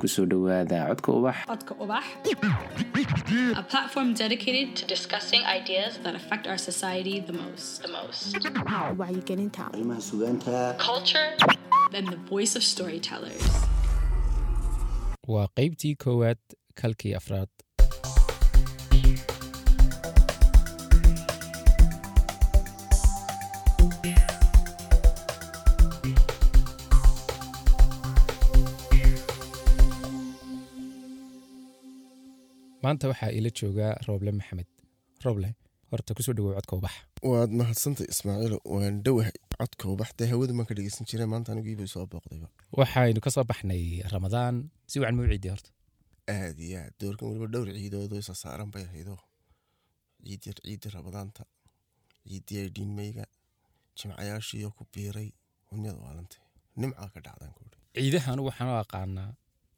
ku soo dhowaada codka ubax Codka Ubax, a platform dedicated to discussing ideas that affect our society the most. The most. wacyigelinta arrimaha sugaanta Culture, then the voice of storytellers. waa qaybtii koowaad kalkii afraad maanta waxaa ila joogaa rooble maxamed. Rooble horta ku soo dhawow codka ubax. Waad mahadsantay ismaaciilo waan dhowahay codka ubaxdee hawada maan ka dhegeysan jiray maanta anigiibay soo booqdayba. Waxaynu ka soo baxnay ramadaan. Si wacan mau ciidii horta. Aad iyo aad. Doorkan weliba dhowr ciidoodoo isa saaran bay ahaydoo ciid yar ciidii rabadaanta. Ciidii aydhiinmeyga jimcayaashiiyo ku biiray. Hunyada waalantay nimcaa ka dhacdaan kuuri ciidahanu waxaan u aqaanaa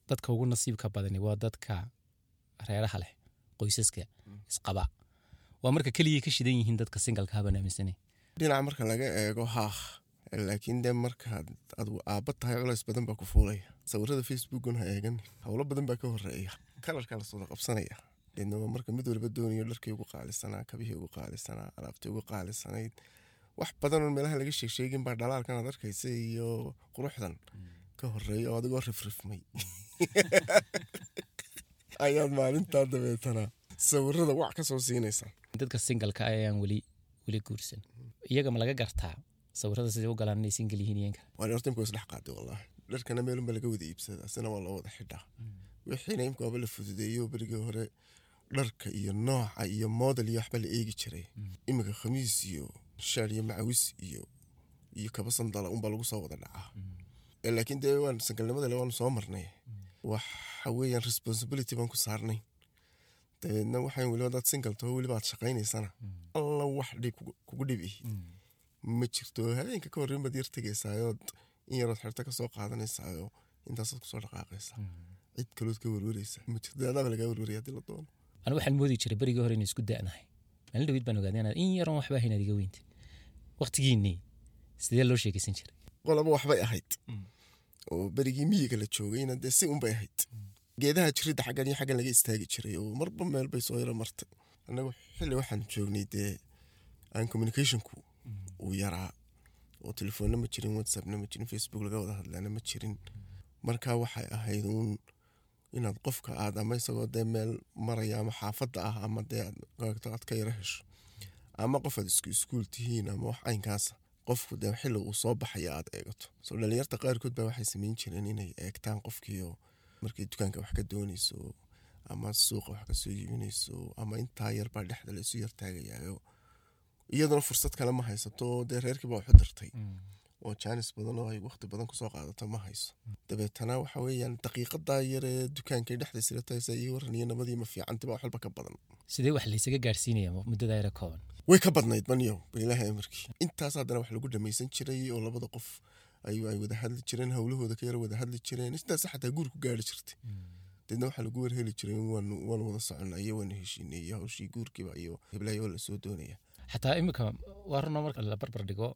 dadka ugu nasiibka badani waa dadka reeraha leh qoysaska isqaba. Waa marka keligii ka shidan yihiin dadka singalka haban aaminsane dhinaca marka laga eego haah laakiin dee markaad adigu aabba tahay culays badan baa ku fuulaya. Sawirada facebookun ha eegan howlo badan baa ka horreeya kalarkaa la soo qabsanaya. Deedna waa marka mid waliba doonayo dharkii ugu qaalisanaa kabihii ugu qaalisanaa alaabtii ugu qaalisanayd. Wax badanoo meelaha laga sheegsheegin baa dhalaalkan aad arkaysa iyo quruxdan ka horreeya oo adigoo rifrifmay ayaad maalintaa dabeetana. Sawirada wac ka soo siinaysaa dadka singalka ah ayaan weli weli guursan. Iyaga ma laga gartaa sawirada siday u galaan inay singal yihiin iyanka waa horta imka isdhex qaaday wallaahi. Dharkana meelunba laga wada iibsadaa sina waa loo wada xidhaa. Wixiina imka waaba la fududeeyo berigii hore dharka iyo nooca iyo model iyo waxba la eegi jiray. Iminka khamiis iyo shaar iyo macawis iyo iyo kaba sandala unbaa lagu soo wada dhacaa. Laakiin dee waan sangalnimada le waanu soo marnay waxa weeyaan responsibility baan ku saarnay. Dabeedna waxaan weliba dad single taho weliba aad shaqaynaysana. Alla wax dhib kugu- kugu dhibi. Ma jirto habeenka ka horreyn baad yar tegaysaayood in yarood xerto ka soo qaadanaysaayo intaasaad ku soo dhaqaaqaysaa. Cid kalood ka werweraysa ma jirto adaaba lagaa werweraya haddii la doono. Anu waxaan moodi jiray berigii hore inay isku da'nahay. Maalin dhaweyd baan ogaaday inaad in yaroon waxba hayn adiga weynta waqtigiinii sidee loo sheekaysan jiray? Qolaba waxbay ahayd oo berigii miyiga la joogayna dee si unbay ahayd. Geedaha jiridda xaggan iyo xaggan laga istaagi jiray oo marba meel bay soo yaro martay. Annagu xilli waxaan joognay dee aan communicationku uu yaraa oo telefoonna ma jirin whatsappna ma jirin facebook laga wada hadlaana ma jirin. Marka waxay ahayd uun inaad qofka aad ama isagoo dee meel maraya ama xaafadda ah ama dee aad ka yaro hesho ama qof aad isku iskuul tihiin ama wax caynkaasa qofku dee xilli uu soo baxaya aad eegato. Soo dhalinyarta qaarkood baa waxay samayn jireen inay eegtaan qofkiio markay dukaanka wax ka doonayso ama suuqa wax ka soo iibinayso ama intaa yarbaa dhexda la isu yartaagayayo iyaduna fursad kale ma haysato dee reerkiiba waxu dirtay oo jaanis badan oo ay waqti badan ku soo qaadato ma hayso. Dabeetana waxa weeyaan daqiiqadaa yaree dukaankay dhexda sirataysa iyo waran iyo nabadii ma fiicantiba wax walba ka badan. Sidee wax laysaga gaarsiinaya muddada yara kooban? Way ka badnayd banyow bilaahi amarkii intaas haddana wax lagu dhamaysan jiray oo labada qof ay ay wada hadli jireen howlahooda ka yara wada hadli jireen intaas xataa guur ku gaari jirtay. Deedna waxaa lagu warheli jiray waan wada soconay iyo waan heshiinay iyo hawshii guurkiiba iyo heblayo waa la soo doonaya. Xataa iminka waa runoo marka la barbar dhigo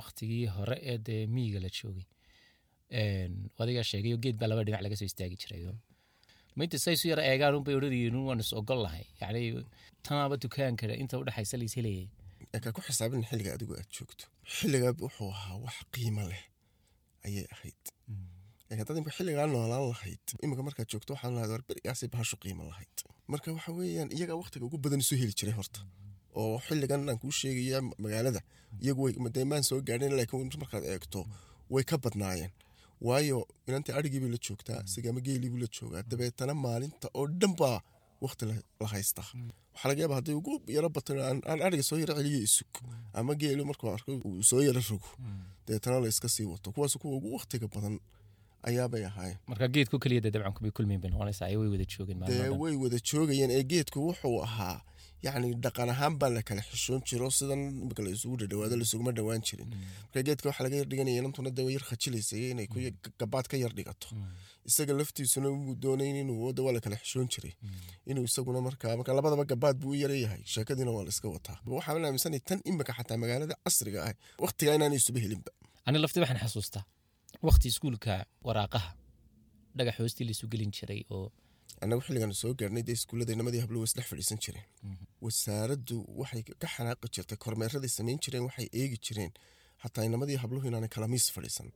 waktigii hore ee dee miyiga la joogay. Een, adigaa sheegayo geed baa laba dhinac laga soo istaagi jiray. Oo ma inta say isu yara eegaan unbay odhanayiin waan is ogol lahay. Yacni tanaaba dukaanka inta udhexaysa la is helayay. Kaa ku xisaabin xilliga adigu aad joogto. Xilligaa wuxuu ahaa wax qiimo leh ayay ahayd. Ee haddaad imika xilligaa noolaan lahayd. Imika markaad joogto waxaan lahayd war berigaasay bahashu qiimo lahayd. Marka waxa weeyaan iyagaa waqtiga ugu badan isu heli jiray horta oo xilligan aan kuu sheegaya magaalada. Iyagu way dee maan soo gaadhin laakiin markaad eegto way ka badnaayeen. Waayo inantii adhigiibay la joogtaa sigama geeliibuu la joogaa. Dabeetana maalinta oo dhan baa waqti la haystaa. Waxaa laga yaaba hadday ugu yaro bato aan adhiga soo yaro celiyo isug. Ama geelu markuu arko uu soo yaro rogo. Dabeetana la iska sii wato. Kuwaas kuwa ugu waqtiga badan ayaabay ahaayeen. Marka geedku keliya dee dabcan kumay kulmayn bay noqonaysaa. Ay way wada joogeen dee way wada joogayeen ee geedku wuxuu ahaa yacni dhaqan ahaan baa la kala xishoon jiro sidan imika la isugu dhadhawaado laisuguma dhawaan jirin. Marka geedka waxaa laga yar dhiganaya inantuna dee way yar khajilaysay inay yar- gabaad ka yar dhigato. Isaga laftiisuna wuu doonayn inuu wada waa la kala xishoon jiray. Inuu isaguna markaa marka labadaba gabaad buu u yareeyahay sheekadiina waa la iska wataa. Waxaan aaminsanay tan imika xataa magaalada casriga ah waqtigaa inaanay isuba helinba ani lafti waxaan xasuustaa wakti iskuulka waraaqaha dhagax hoostii laisu gelin jiray oo annagu xilligan soo gaarnay dee iskuullada inamadii hablo way isdhex fadhiisan jireen. Wasaaraddu waxay ka xanaaqi jirtay kormeeraday samayn jireen waxay eegi jireen xataa inamadii habluhu inaanay kala miis fadhiisan.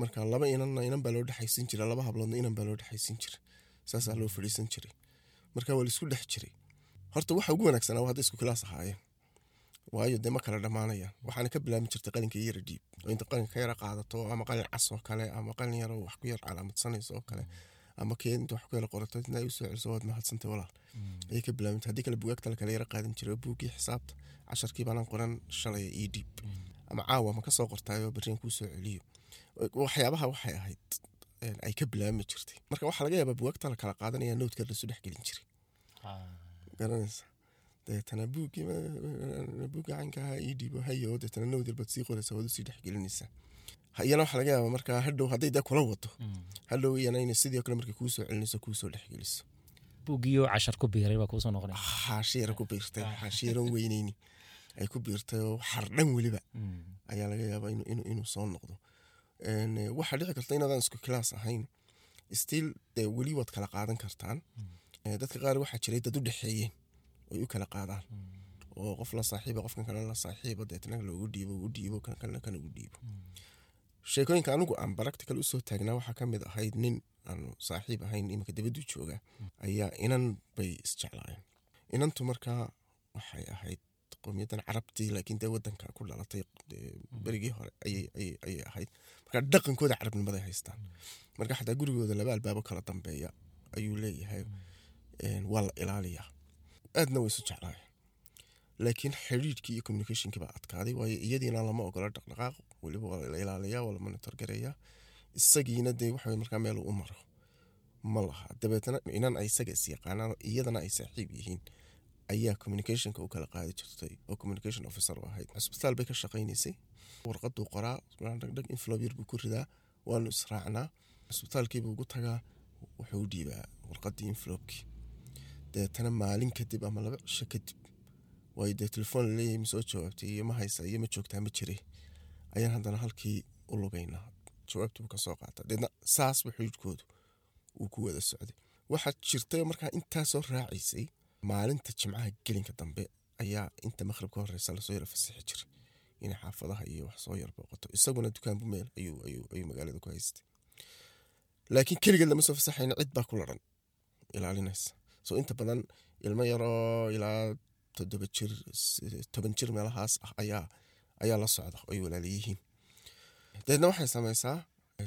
Marka laba inanna inan baa loo dhexaysin jira laba habloodna inan baa loo dhexaysin jira saasaa loo fadhiisan jiray. Marka waa la isku dhex jiray. Horta waxa ugu wanaagsanaa waa hadda isku kilaas ahaayeen. Waayo dee ma kala dhammaanayaan waxaana ka bilaabmi jirtay qalinka yara dhiib oo inta qalinka ka yara qaadato ama qalin cas oo kale ama qalin yaro wax ku yar calaamadsanayso oo kale ama kee inta wax ku yara qorato inta ay u soo celiso waad mahadsantay walaal. Ayay ka bilaabmi haddii kale bugaagta la kala yara qaadan jiray buuggii xisaabta casharkii baanaan qoran shalay ii dhiib ama caawa ma ka soo qortaayoo berrian kuu soo celiyo. Waxyaabaha waxay ahayd ay ka bilaabmi jirtay. Marka waxaa laga yaabaa bugaagta la kala qaadanaya nowdka lasu dhex gelin jiray. Garanaysa. Deetana buuggii buugga caynkaha ii dhiibo hayo deetana baad sii qoraysa waad u sii dhexgelinaysaa iyana waxaa laga yaabaa markaa hadhow hadday dee kula wado hadhow iyana inay sidoo kale markay kuu soo celinayso kuu soo dhexgeliso buuggiioo cashar ku biiray baa kuusoo noqonay xaashiyara ku biirtay xaashiyaran weyneyni. Ay ku biirtay oo xardhan weliba. Ayaa laga yaabaa inuu soo noqdo. Waxaa dhici karta inaadaan isku kilaas ahayn stiil dee weli waad kala qaadan kartaan. Dadka qaar waxaa jiray dad u dhexeeyeen oy u kala qaadaan. Oo qof la saaxiiba qofkan kale la saaxiiba deetna loogu dhiibo u dhiibo kan kalena kan ugu dhiibo sheekooyinka anigu aan baractical u soo taagnaa waxaa ka mid ahayd nin aanu saaxiib ahayn iminka dibaddu jooga ayaa inan bay isjeclaayeen inantu markaa waxay ahayd qowmiyadan carabtii laakiin dee wadanka ku dhalatay berigii hore ayay ahayd. Marka dhaqankooda carabnimaday haystaan. Marka xataa gurigooda laba albaabo kala dambeeya ayuu leeyahay waa la ilaaliyaa. Aadna way isu jeclaayeen. Laakiin xiriirkii iyo communicationkii baa adkaaday waayo iyadiina lama ogola dhaqdhaqaaq weliba waa la ilaaliyaa waa la monitor isagiina dee waxa markaa meel u maro. Ma laha. Dabeetna inan ay isaga is yaqaanaan iyadana ay saaxiib yihiin. Ayaa communicationka u kala qaadi jirtay oo communication officer u ahayd. Cisbitaal bay ka shaqaynaysay warqaduu qoraa. Dhagdhag yar buu ku ridaa. Waanu israacnaa cisbitaalkiibuu ugu tagaa. Wuxuu u dhiibaa warqadii inflobkii deetana maalin kadib ama laba cisho kadib waayo dee telefoon la leeyahay ma soo jawaabtay iyo ma haysa iyo ma joogtaa ma jire ayaan haddana halkii u lugaynaa jawaabtii buu ka soo qaata deedna saasba xiriirkoodu uu ku wada socday. Waxaa jirtay markaa intaasoo raacaysay maalinta jimcaha gelinka dambe ayaa inta maqhrib ka horeysa la soo yara fasixi jiray. Inay xaafadaha iyo wax soo yar booqato. Isaguna dukaanbu meel ayuu magaalada ku haystay. Laakiin keligeed lama soo fasaxayna cid baa ku laran. Ilaalinaysa. So inta badan ilmo yaroo ilaa toddoba jir toban jir meelahaas ah ayaa ayaa la socda ay walaalayihiin dabeedna waxay samaysaa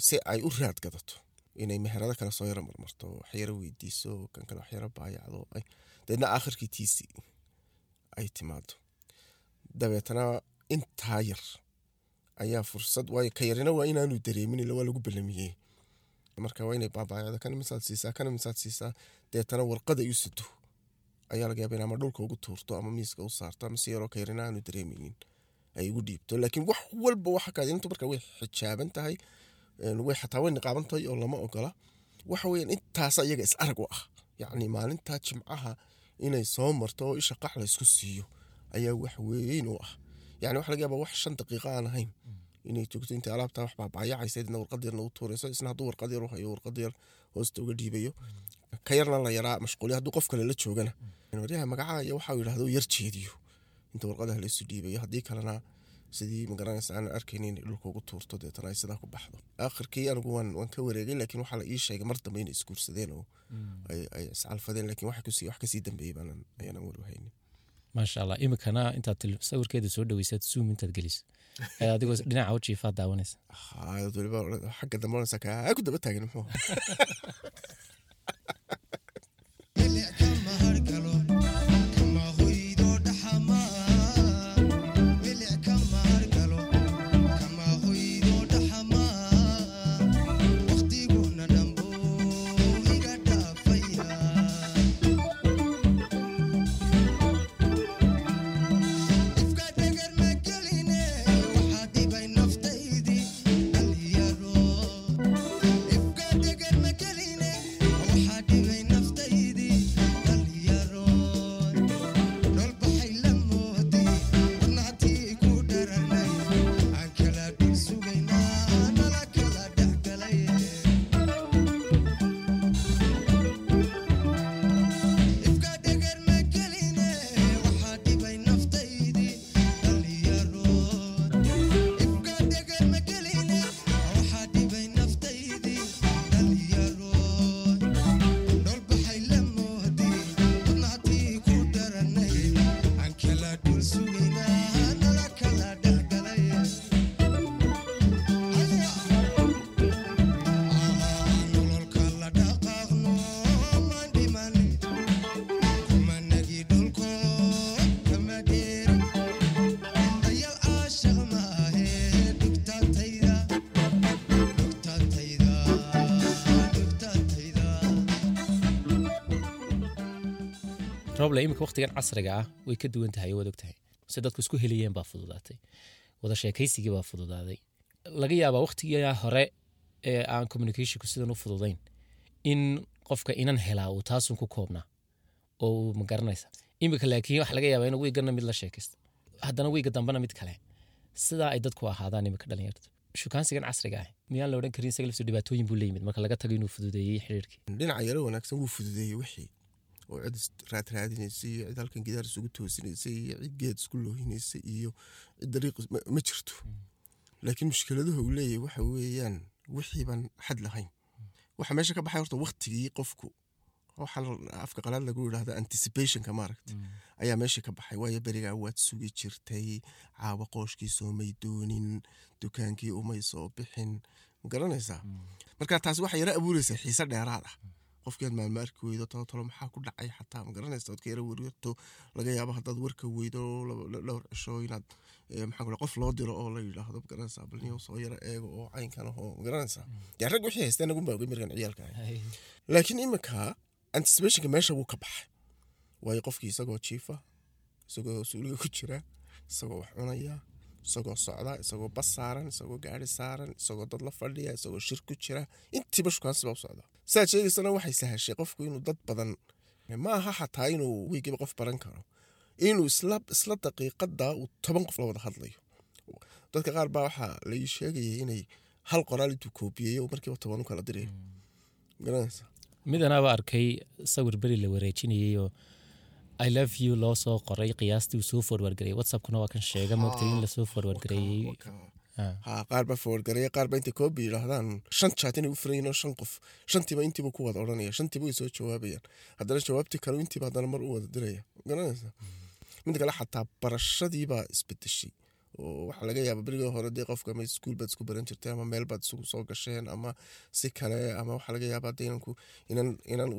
si ay u raad gadato inay meherado kale soo yaro marmarto waxyaro weydiiso kan kale waxyaro baayacdo dabeedna aakhirkii tiisi ay timaado dabeetana intaa yar ayaa fursad waayo ka yarina waa inaanu dareemin waa lagu balamiyey marka waa inay baabaayacdo kana misaad siisaa kana misaad siisaa deetana warqada iu sito. Ayaa laga yaaba in ama dhulka ugu tuurto ama miiska u saarto ama si yaroo ka yarina aanu dareemeynin ay ugu dhiibto laakiin wax walba waxa kaad intu marka way xijaaban tahay way xataa way niqaaban tahay oo lama ogola. Waxa weeyaan intaasa iyaga is arag u ah. Yacni maalintaa jimcaha inay soo marto oo isha qax la isku siiyo ayaa wax weyn u ah. Yani waxa laga yaaba wax shan daqiiqo aan ahayn inay joogto intay alaabtaa wax baabaayacaysa idna warqad yarna u tuurayso isna hadduu warqad yar u warqad yar hoosta uga dhiibayo. Ka yarna la yaraa mashquuliya hadduu qof kale la joogana. Waryaha magacaha iyo waxa yidhahdo yar jeediyo inta warqadaha la isu dhiibayo haddii kalena sidii magaranaysa aan arkaynin inay dhulka ugu tuurto deetana ay sidaa ku baxdo. Aakhirkii anigu waan ka wareegay laakiin waxaa la ii sheegay mar dambe inay isguursadeen oo ay iscalfadeen laakiin wax ka sii dambeeyey baanan ayaanan war haynin. Maasha allah imikana intaad sawirkeeda soo dhaweysaad zoom intaad ayaad adigoo dhinaca u jiifaad daawanaysa. Weliba xagga dambe kaa ku daba taagan muxuu roble iminka waqtigan casriga ah way ka duwan tahay waad ogtahay. Se dadku isku helayeen baa fududaatay. Wada sheekaysigii baa fududaaday. Laga yaabaa waqtigaa hore ee aan communicationku sidan u fududayn in qofka inan helaa uu taasun ku koobnaa oo uu magaranaysa iminka laakiin waxa laga yaabaa in wiigana mid la sheekaysto. Haddana wiiga dambena mid kale. Sidaa ay dadku ahaadaan iminka dhalinyartu shukaansigan casriga ah miyaan la odhan karin isaga laftiisu dhibaatooyin buu leeyimid marka laga tago inuu fududeeyey xiriirkii. Dhinaca yaro wanaagsan wuu fududeeyey wixii oo cid is raadraadinaysay iyo cid halkan gidaar isugu toosinaysay iyo cid geed isku loohinaysay iyo cid dariiq ma- jirto. Laakiin mushkiladuhu uu leeyahay waxa weeyaan wixii baan xad lahayn. Waxa meesha ka baxay horta waktigii qofku afka qalaad lagu yidhahda anticipationka maaragta ayaa meesha ka baxay. Waayo berigaa waad sugi jirtay caawa qooshkii soomay doonin dukaankii umay soo bixin. Ma garanaysaa? Marka taasi waxay yara abuureysaa xiise dheeraad ah qofkii aad maalmo arki weydo tolo tolo maxaa ku dhacay? Xataa ma garanaysa ood ka yara werwerto laga yaabo haddaad warka weydo dhowr cisho inaad eh, maxaa qof loo diro oo la yidhaahdo ma garanaysaa bal niyow soo yara eego oo caynkan ahoo ma garanaysaa dee rag wixii haysteen nagu baagay markan ciyaalka ahay laakiin iminka anticipationka meesha wuu ka baxay. Waayo qofkii isagoo jiifa isagoo suuliga ku jira isagoo wax cunaya isagoo socda isagoo bas saaran isagoo gaari saaran isagoo dad la fadhiya isagoo shir ku jira. Intiiba shukaansiba u socda saad sheegaysana waxay sahashay qofku inuu dad badan ma aha xataa inuu weygiba qof baran karo inuu isla daqiiqada uu toban qof la wada hadlayo. Dadka qaar baa waxaa la ii sheegayay inay hal qoraal intuu koobiyeeyo uu markiiba toban u kala dirayo garanaysa midanaaba arkay sawir beri la wareejinayay oo i love you loo soo qoray qiyaastii uu soo forward gareeyay whatsappkuna waa kan sheega moogtay in la soo forward gareeyey Ah. ha qaar baa forwargareeya qaar baa intay koobi yidhaahdaan shan jaat inay u furayin oo shan qof. Shantiiba intiiba ku wada odhanaya shantiiba way soo jawaabayaan. Haddana jawaabtii kale intiiba haddana mar u wada diraya. Garanaysa. Midda kale xataa barashadiibaa isbedeshay waxaa laga yaaba berigii hore dee qofka ama iskuul baad isku baran jirtay ama meel baad isugu soo gasheen ama si kale ama waxaa laga yaaba hadda inanku inan inan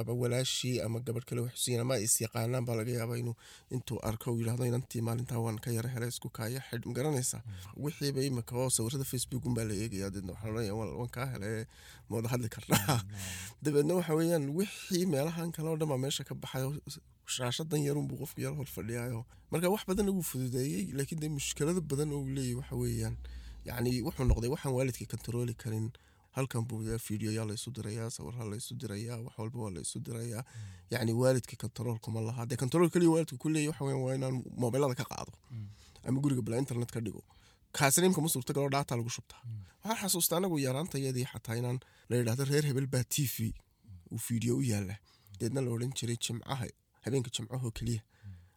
ama walaashii ama gabadh kale waxsiin ama is yaqaanaan baa laga yaaba inuu intuu arko uu yidhahdo inantii maalintaa waan ka yara helay isku kaaya xidh ma garanaysaa wixiiba imika oo sawirada facebook unbaa la eegaya deedna waxaa laleeya waan kaa helay ma wada hadli karnaa. Dabeedna waxa weeyaan wixii meelahan kale oo dhan baa meesha ka baxay oo shaashadan yarunbuu qofku yar hor fadhiyayo marka wax badanna wuu fududeeyey laakiin dee mushkilado badan uu leeyahy waxa weeyaan. Yacni wuxuu noqday waxaan waalidka kontarooli karin. Halkan buu dee fiidiyoyaa la isu dirayaa sawirha la isu dirayaa wax walba waa la isu dirayaa. Yacni waalidka kontarool kuma laha. Dee kontarool keliya waalidka ku leeyahy waxa weeyaan waa inaan mobilada ka qaado. Ama guriga bala internet ka dhigo. Kaasina imka ma suurtagaloo dhaata lagu shubtaa waxaan xasuusta anagu yaraantayadii xataa inaan la yidhahdo reer hebel baa t v uu fiidiyo u yaalla deedna la odhan jiray jimcaha habeenka jimcahoo keliya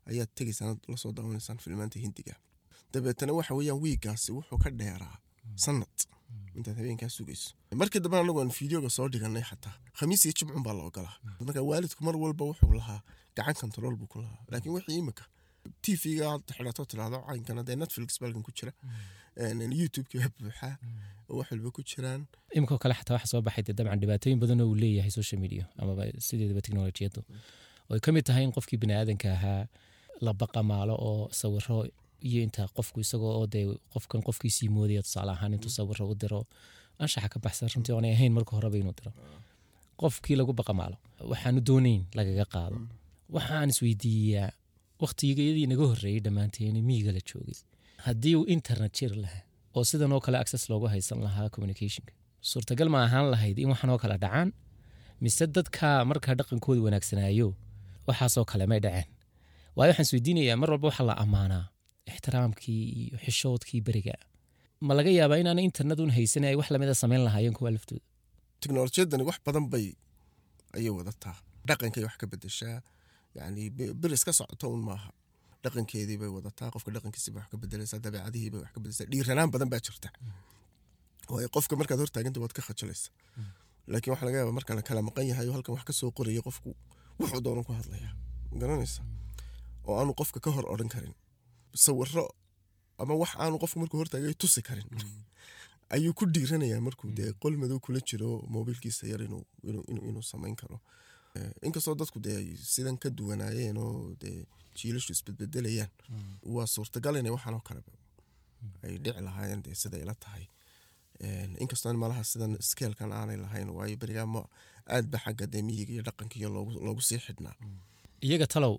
ayaad tegaysaan la soo daawanaysaan filmaanta hindiga. Dabeetana waxa weeyaan wiigaasi wuxuu ka dheeraa sanad. Intaad habeenkaa sugayso. Markii dambe anagu aan fiideoga soo dhiganay xataa khamiis iyo jimcun baa la ogolaa marka waalidku mar walba wuxuu lahaa gacan control buu ku lahaa. Laakiin wixii imika t v-ga aad xidhato tiraahdo caynkana dee netflix balkan ku jira youtube-ki baa buuxaa oo wax walba ku jiraan. Iminkoo kale xataa waxa soo baxay dee dabcan dhibaatooyin badan oo uu leeyahay social media amaba sideedaba teknolojiyaddu oo ay ka mid tahay in qofkii bini aadanka ahaa la baqamaalo oo sawiro iyo inta qofku isagoo oo dee qofkan qofkiisii moodaya tusaale ahaan intuu sawiro u diro anshaxa ka baxsan runtii oonay ahayn marka horeba inuu diro. Qofkii lagu baqamaalo waxaanu doonayn lagaga qaado. Waxaan isweydiiyaa waqtigiyadii naga horreeyey dhammaanteen miyiga la joogay. Haddii uu internet jiri lahaa oo sidan oo kale access loogu haysan lahaa communicationka suurtagal ma ahaan lahayd in waxan oo kale dhacaan? Mise dadka markaa dhaqankooda wanaagsanaayo waxaasoo kale may dhaceen. Waayo waxaan isweydiinayaa mar walba waxaa la ammaanaa ixtiraamkii iyo xishoodkii beriga. Ma laga yaabaa inaana internet un haysan ay wax lamida samayn lahaayeen kuwa laftooda teknolojiyadani wax badan bay ayay wadataa dhaqankay wax ka bedeshaa yani bir iska socoto un maaha. Dhaqankeedii bay wadataa qofka dhaqankiisi bay wax ka bedelaysaa dabeecadihii bay wax ka bedelaysaa dhiiranaan badan baa jirta. Waayo qofka markaad hortaaganta waad ka khajalaysa laakiin waxaa laga yaaba marka la kala maqan yahay oo halkan wax ka soo qoraya qofku wuxuu doonan ku hadlaya garanaysa. Oo aanu qofka ka hor odhan karin. Sawiro ama wax aanu qofku markuu hortaagay tusi karin. Ayuu ku dhiiranayaa markuu dee qol madow kula jiro mobilkiisa yar inuu samayn karo. Inkastoo dadku dee sidan ka duwanaayeen oo dee jiilashu isbedbedelayaan. Waa suurtagal inay waxaan oo kaleba ay dhici lahaayeen dee sida ila tahay inkastoo malaha sidan skeelkan aanay lahayn waayo berigaa ma aad ba xagga dee miyiga iyo dhaqanka iyo loogu sii xidhnaa iyaga talow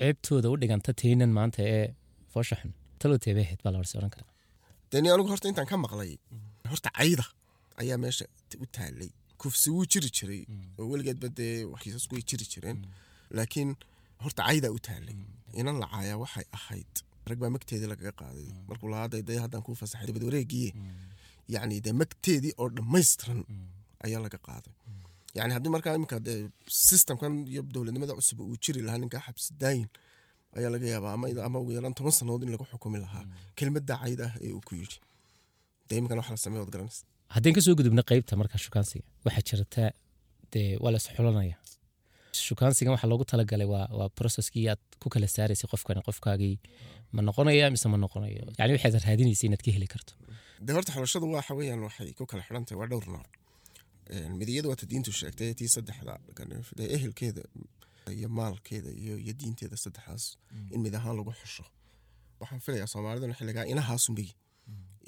ceebtooda u dhiganta taynan maanta ee foosha xun talow teebay ahayd baa la warsi oran karaa. Deni anigu horta intaan ka maqlay horta cayda ayaa meesha u taalay. Kufsi wuu jiri jiray oo weligeedba dee kiisasku way jiri jireen. Laakiin horta caydaa u taalay. Inan la caayaa waxay ahayd. Rag baa magteedii lagaga qaaday. Markuu lahaaday dee haddaan kuu fasaxay dibad wareegiye yacni dee magteedii oo dhammaystiran ayaa laga qaaday. Yacni haddii markaa iminka systemkan iyo dowladnimada cusub uu jiri lahaa ninkaa xabsi daayin ayaa laga yaabaa ama, ugu yaraan toban sannadood in lagu xukumi lahaa kelmadda cayd ah ee uu ku yidhi. Dee iminkana wax la sameeya waad garanaysa. Haddeen ka soo gudubna qaybta marka shukaansiga waxaa jirta dee waa la isxulanaya. Shukaansigan waxaa loogu talagalay waa processkii aad ku kala saaraysay qofkani qofkaagii ma noqonaya mise ma noqonayo? Yani waxaad raadinaysa inaad ka heli karto dee horta xulashadu waxa weeyaan waxay ku kala xidhantahay waa dhowr nooc. Een, midiyadu waata diintu sheegtay tii saddexda ehelkeeda iyo maalkeeda iyo diinteeda saddexdaas in mid ahaan lagu xusho. Waxaan filayaa soomaaliduna xilligaa inahaasunbay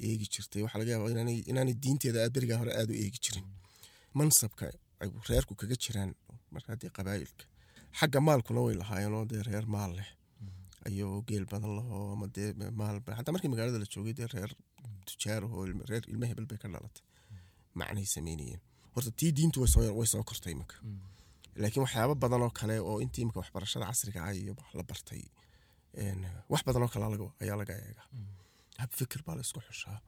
eegi jirtay. Waxaa laga yaabaa inaanay diinteeda aad berigaa hore aad u eegi jirin. Mansabka ay reerku kaga jiraan marka haddii qabaa'ilka xagga maalkuna way lahaayeenoo dee reer maal leh ayuu geel badan lahoo ama dee maal xataa markii magaalada la joogay dee reer tujaarahoo reer ilmo hebel bay ka dhalatay macnay sameynayeen horta tii diintu way soo kortay iminka. Laakiin waxyaabo badan oo kale oo intii imika waxbarashada casriga ah iyo la bartay wax badan oo kale ayaa laga eegaa. Hab fikir baa la isku xushaa.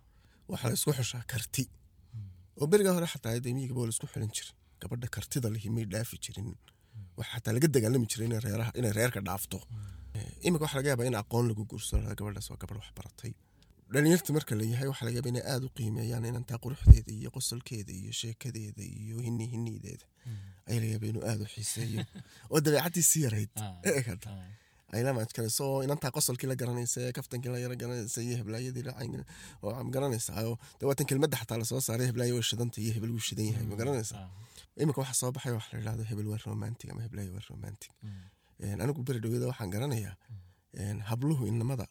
Waxaa la isku xushaa karti. Oo beriga hore xataa dee miyigaba waa la isku xulin jirin gabadha kartida lihi may dhaafi jirin. Wax xataa laga dagaalami jiray inay reerka dhaafto imika waxaa laga yaabaa in aqoon lagu guursado gabadhaas waa gabadh wax baratay. Dhalinyarta marka la yahay waxaa laga yaabaa inay aada u qiimeeyaan inantaa quruxdeeda iyo qosolkeeda iyo sheekadeeda iyo hini hinideeda ayaa laga yaabaa inuu aada u xiiseeyo. Oo dabeecadii si yarayd. Ee kada aylamajkarayso oo inantaa qosolkii la garanaysa ee kaftankii la yara garanaysa iyo heblaayadii oo ma garanaysaa oo dee waatan kelmadda xataa la soo saaray heblaayo way shidanta iyo hebel wuu shidan yahay ma garanaysaa iminka waxa soo baxay waxa la yidhahdo hebel waa romantic ama heblaayo waa romantic. Een, anigu beri dhowada waxaan garanayaa habluhu inamada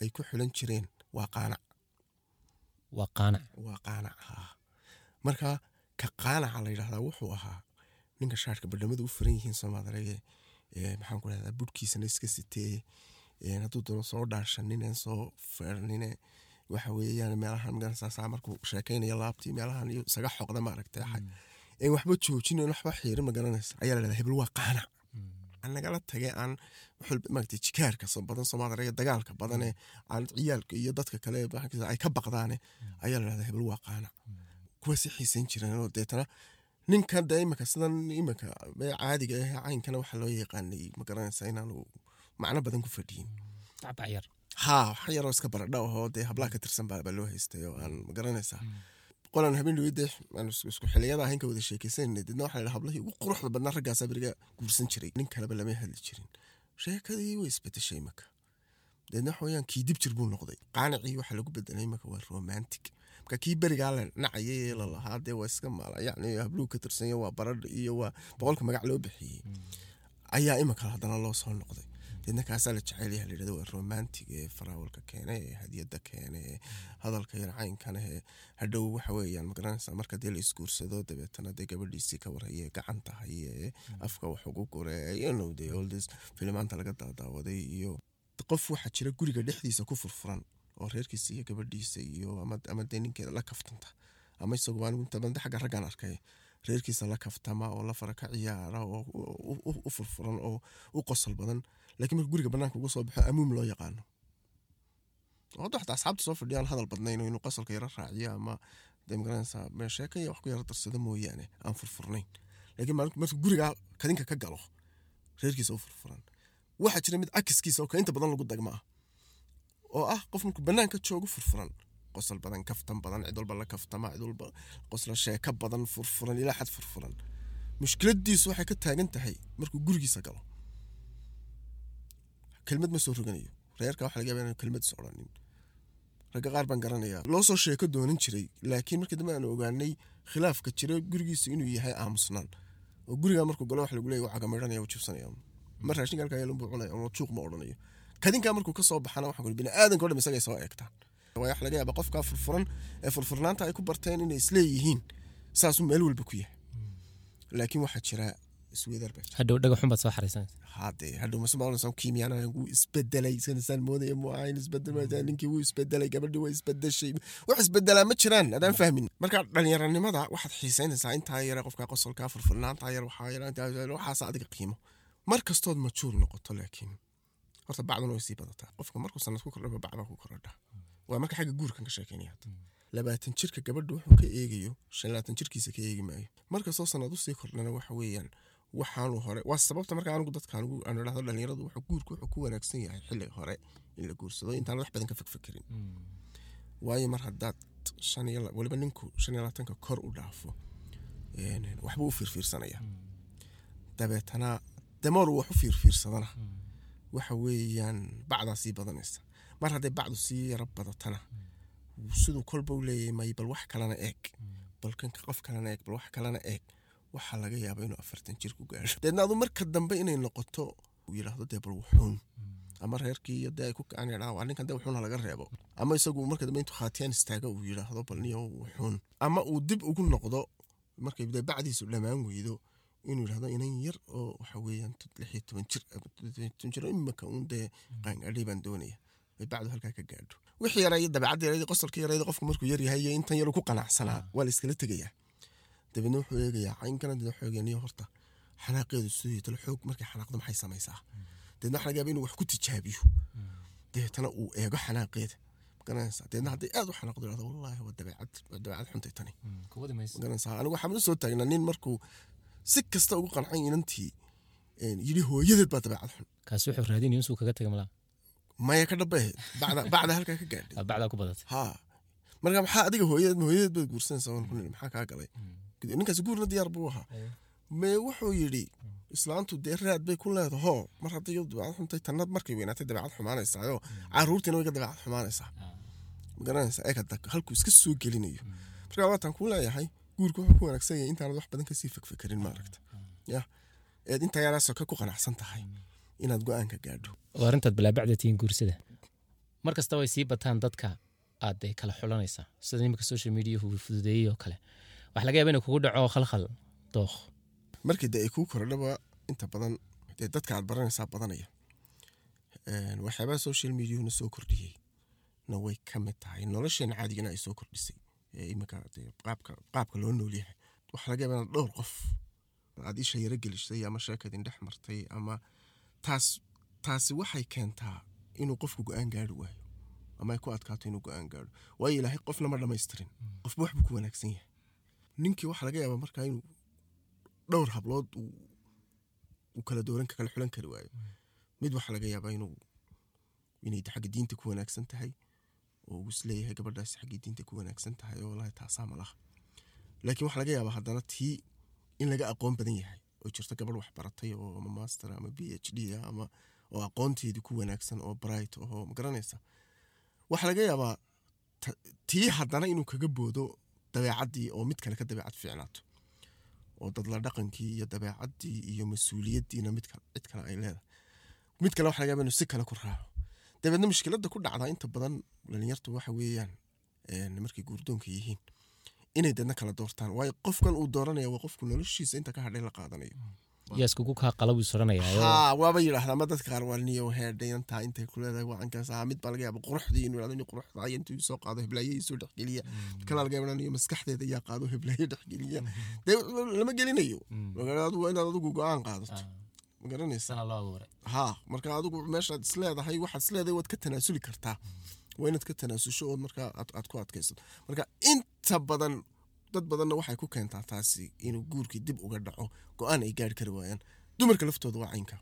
ay ku xulan jireen waa qaanac. Waa qaanac. Waa qaanac haa. Marka ka qaanaca la yidhahdaa wuxuu ahaa ninka shaarka badhamadu u furan yihiin soomaaliye ee maxaan ku dhahdaa budhkiisana iska sitee. Hadduu doono soo dhaashanine soo feernine waxa weeyaan meelahan ma garanaysaa markuu sheekaynayo laabtii meelahan iyo isaga xoqda maaragtay. Een waxba joojinayn waxba xiirin ma garanaysa. Ayaa la dhahdaa hebel waa qaanac. Aan nagala tagay aan jikaarka badan soomaaliya dagaalka badane ciyaalka iyo dadka kale ay ka baqdaane ayaa la dhahdaa hebel waa qaanac kuwaasi xiisayn jireen deetana ninka de imika sidan ee caadiga ah caynkana waxaa loo yaqaanay ma garanaysa inaanu macno badan ku fadhiyin. Haa wax yaroo iska baradha ahoo dee hablaha ka tirsan baa loo haystay oo aan ma garanaysaa qolan habeen dhaweyde aan isku xiliyada ahayn ka wada sheekaysanayna deedna waxaa la yidhaha hablahii ugu quruxda badnaa raggaasaa beriga guursan jiray. Nin kaleba lama hadli jirin. Sheekadii way isbedeshay imaka deedna waxa weyaan kii dib jir buu noqday. Qaanacii waxaa lagu bedelay imaka waa romantic. Marka kii berigaa la nacayay ee lalahaa dee waa iska maala yacni habluhu ka tirsanya waa baradha iyo waa boqolka magac loo bixiyey ayaa imika haddana loo soo noqday deedna kaasaa la jecel yahay layidhahdo waa ee faraawalka keene ee hadiyadda keene ee hadalka yar caynkana ee hadhow waxa weeyaan ma garanaysaa marka dee la isguursado dabeetana dee gabadhiisii ka warhaye gacanta haye ee afka wax ugu gure you know the oldest filimaanta laga daadaawaday iyo qof waxaa jira guriga dhexdiisa ku furfuran oo reerkiisa iyo gabadhiisa iyo ama dee ninkeeda la kaftanta ama isaguba anigu inta badan xagga raggaan arkay. Reerkiisa la kaftama oo la fara ka ciyaara oo u furfuran oo u qosol badan laakiin marka guriga banaanka uga soo baxo amuum loo yaqaano. Hadda xataa asxaabta soo fadhiyaan hadal badnayn inuu qosolka yara raaciyo ama dee ma garanaysaa mee sheeka iyo wax ku yara darsado mooyaane aan furfurnayn. Laakiin marka guriga kadinka ka galo reerkiisa u furfuran. Waxaa jira mid cakiskiisa oo ka inta badan lagu dagma ah. Oo ah qof markuu banaanka joogo furfuran. Qosol badan kaftan badan cid walba la kaftama cid walba qosla sheeka badan furfuran ilaa xad furfuran. Mushkiladiisu waxay ka taagan tahay markuu gurigiisa galo kelmad ma soo roganayo reerka waxa laga yaabaa inaan kelmad is odhanin ragga qaar baan garanayaa loo soo sheeko doonin jiray laakiin markii dambe aan ogaanay khilaafka jira gurigiisa inuu yahay aamusnaan oo guriga markuu galo waxa lagu leeyahy waa cagamaydhanaya waa jibsanaya mar raashinka halkaa yeelun buu cunaya oo juuq ma odhanayo kadinkaa markuu ka baxana waxaa kuli biniaadanka o dham isagay soo eegtaan waayo waxa laga yaabaa qofkaa furfuran ee furfurnaanta ay ku barteen inay isleeyihiin saasuu meel walba ku yahay laakiin waxaa jira isweedar baa jira hadhow dhagaxun baad soo xariisanaysa hadee hadhow masmaqlaysaa kiimiyana wuu isbedelay sanasaan moodaya mu ahayn isbeddel ma ninkii wuu isbedelay gabadhii waa isbedeshay wax isbedelaa ma jiraan adaan fahmin. Marka dhalinyaranimada waxaad xiisaynaysaa intaa yare qofka qosolkaa furfurnaantaa yar waxaas adiga qiimo. Mar kastood majuur noqoto laakiin. Horta bacduna way sii badataa. Qofka markuu sanad ku kordhaba bacbaa ku korodha waa marka xagga guurkan ka sheekeynaya labaatan jirka gabadha wuxuu ka eegayo shan labaatan jirkiisa ka eegi maayo. Markastoo sanad u sii kordhana waxa weeyaan waxaanu hore waa sababta marka anigu dadka anigu aan idhahdo dhalinyaradu wuxuu guurku wuxuu ku wanaagsan yahay xilli hore in la guursado intaan wax badan ka fikfikirin waayo mar haddaad shan iyo weliba ninku shan iyo labaatanka kor u dhaafo waxbuu u fiirfiirsanaya. Dabeetana damoor uu wax u fiirfiirsadana. Waxa weeyaan bacdaa sii badanaysa. Mar hadday bacdu sii yaro badatana siduu kolba u leeyahay may bal wax kalena eeg. Bal kanka qof kalena eeg bal wax kalena eeg waxaa laga yaaba inuu afartan jir ku gaadho. Deedna adu marka dambe inay noqoto yidhaahdo dee bal wuxuun. Ama reerkii dee ay ku waa ninkan dee wuxuuna laga reebo. Ama isagu marka dambe intuu khaatiyaan istaaga uu yidhaahdo bal niyo wuxuun. Ama uu dib ugu noqdo markay dee bacdiisu dhammaan weydo inuu yidhahdo inan yar oo waxa weeyaan lix iyo toban jir toban jir imika uun dee qaangaadhay baan doonaya. Ay bacdu halkaa ka gaadho. Wixii yaraa iyo dabeecadda yarayd qosolka yarayd qofku markuu yar yahay iyo intan yaru ku qanacsanaa waa la iskala tegayaa dabeedna wuxuu eegayaa caynkana dee wuxuu eegaya niyo horta. Xanaaqeedu sidoo talo xoog markay xanaaqdo maxay samaysaa? Deedna waxa laga yaaba inuu wax ku tijaabiyo. Deetana uu eego xanaaqeeda ma garanaysaa deedna hadday aad u xanaaqdo yidhahdo wallaahi waa dabeecad waa dabeecad xuntay tani. Magaranaysaa anigu waxaan soo taagnaa nin markuu si kasta ugu qancay inantii yidhi hooyadeed baa dabeecad xun. Kaasi wuxuu raadinaya insuu kaga taga malaa? Maya ka dhabe bacda bacda halkaa ka gaadhay. Aa, bacdaa ku badatay ha marka maxaa adiga hooyadeed hooyadeed baad guursanaysaa maxaa kaa galay ninkaas guurna diyaar buu ahaa. Mee wuxuu yidhi islaantu dee raad bay ku leedahoo mar hadday iyadu dabeecad xuntay tannad markay weynaatay dabeecad xumaanaysaayo caruurtiina way ka dabeecad xumaanaysaa. Magaranaysaa eeg hadda halkuu iska soo gelinayo. Marka waataan kuu leeyahay guurku wuxuu ku wanaagsan yahay intaanad wax badan ka sii fikfikerin maaragta. Ya eed intaa yaraasoo ka ku qanacsan tahay inaad go'aanka gaadho. Oo arrintaad balaabacda tihiin guursada mar kasta way sii bataan dadka aad kala xulanaysaa sida imika social mediahu fududeeyey oo kale waxaa laga yaaba inay kugu dhaco khalkhal dookh markii dee ay kuu korodhaba inta badan dee dadka aad baranaysaa badanaya. Waxyaabaha social mediahuna soo kordhiyey na way ka mid tahay. Nolosheena caadigana ay soo kordhisay. Dee qaabka qaabka loo nool yahay. Waxaa laga yaaba inaad dhowr qof aad isha yaro gelisay ama sheekadin dhex martay ama taas taasi waxay keentaa inuu qofku go'aan gaari waayo. Ama ay ku adkaato inuu go'aan gaaro waayo ilaahay qofna ma dhammaystirin. Qofba waxbuu ku wanaagsan yahay ninkii waxaa laga yaabaa markaa inuu dhowr hablood kala dooran kala xulan kari waayo. Mid waxaa laga yaabaa inuu inay xagga diinta ku wanaagsan tahay oo uu is leeyahay gabadhaasi xaggii diinta ku wanaagsan tahay oo walahi taasaa malaha laakiin waxaa laga yaabaa haddana tii in laga aqoon badan yahay oo jirto gabadh wax baratay oo ama master ama b h d ama oo aqoonteedii ku wanaagsan oo bright oo ma garanaysa. Waxaa laga yaabaa tii haddana inuu kaga boodo dabeecaddii oo mid kale ka dabeecad fiicnaato oo dadla dhaqankii iyo dabeecaddii iyo mas'uuliyaddiina mid kale ay leedahay. Mid kale waxa laga yaaba inuu si kale ku raaco. Dabeedna mushkiladda ku dhacdaa inta badan dhalinyartu waxa weeyaan markay guurdoonka yihiin inay dadna kala doortaan. Waayo qofkan uu dooranaya waa qofku noloshiisa inta ka hadhay la qaadanayo yaa iskugu kaa qalabuu soranayaayo haa waaba yidhaahdaa ma dadka qaar waa niyo heedhayantaa intay ku leedahay wacankaas ah mid baa laga yaaba quruxdii inuu yidhahdo ni quruxda ay intuu soo qaado heblaaye soo dhexgeliya mid kale laga yaaba niyo maskaxdeeda yaa qaado heblaaye dhexgeliya dee lama gelinayo. Magaadu waa inaad adigu go'aan qaadato. Ma garanaysa? Abuuray. Haa marka adigu meeshaad isleedahay waxaad isleedahay waad ka tanaasuli kartaa. Waa inaad ka tanaasusho ood markaa aad ku adkaysato. Marka inta badan dad badanna waxay ku keentaa taasi inuu guurkii dib uga dhaco go'aan ay gaari kari waayaan. Dumarka laftooda waa caynka.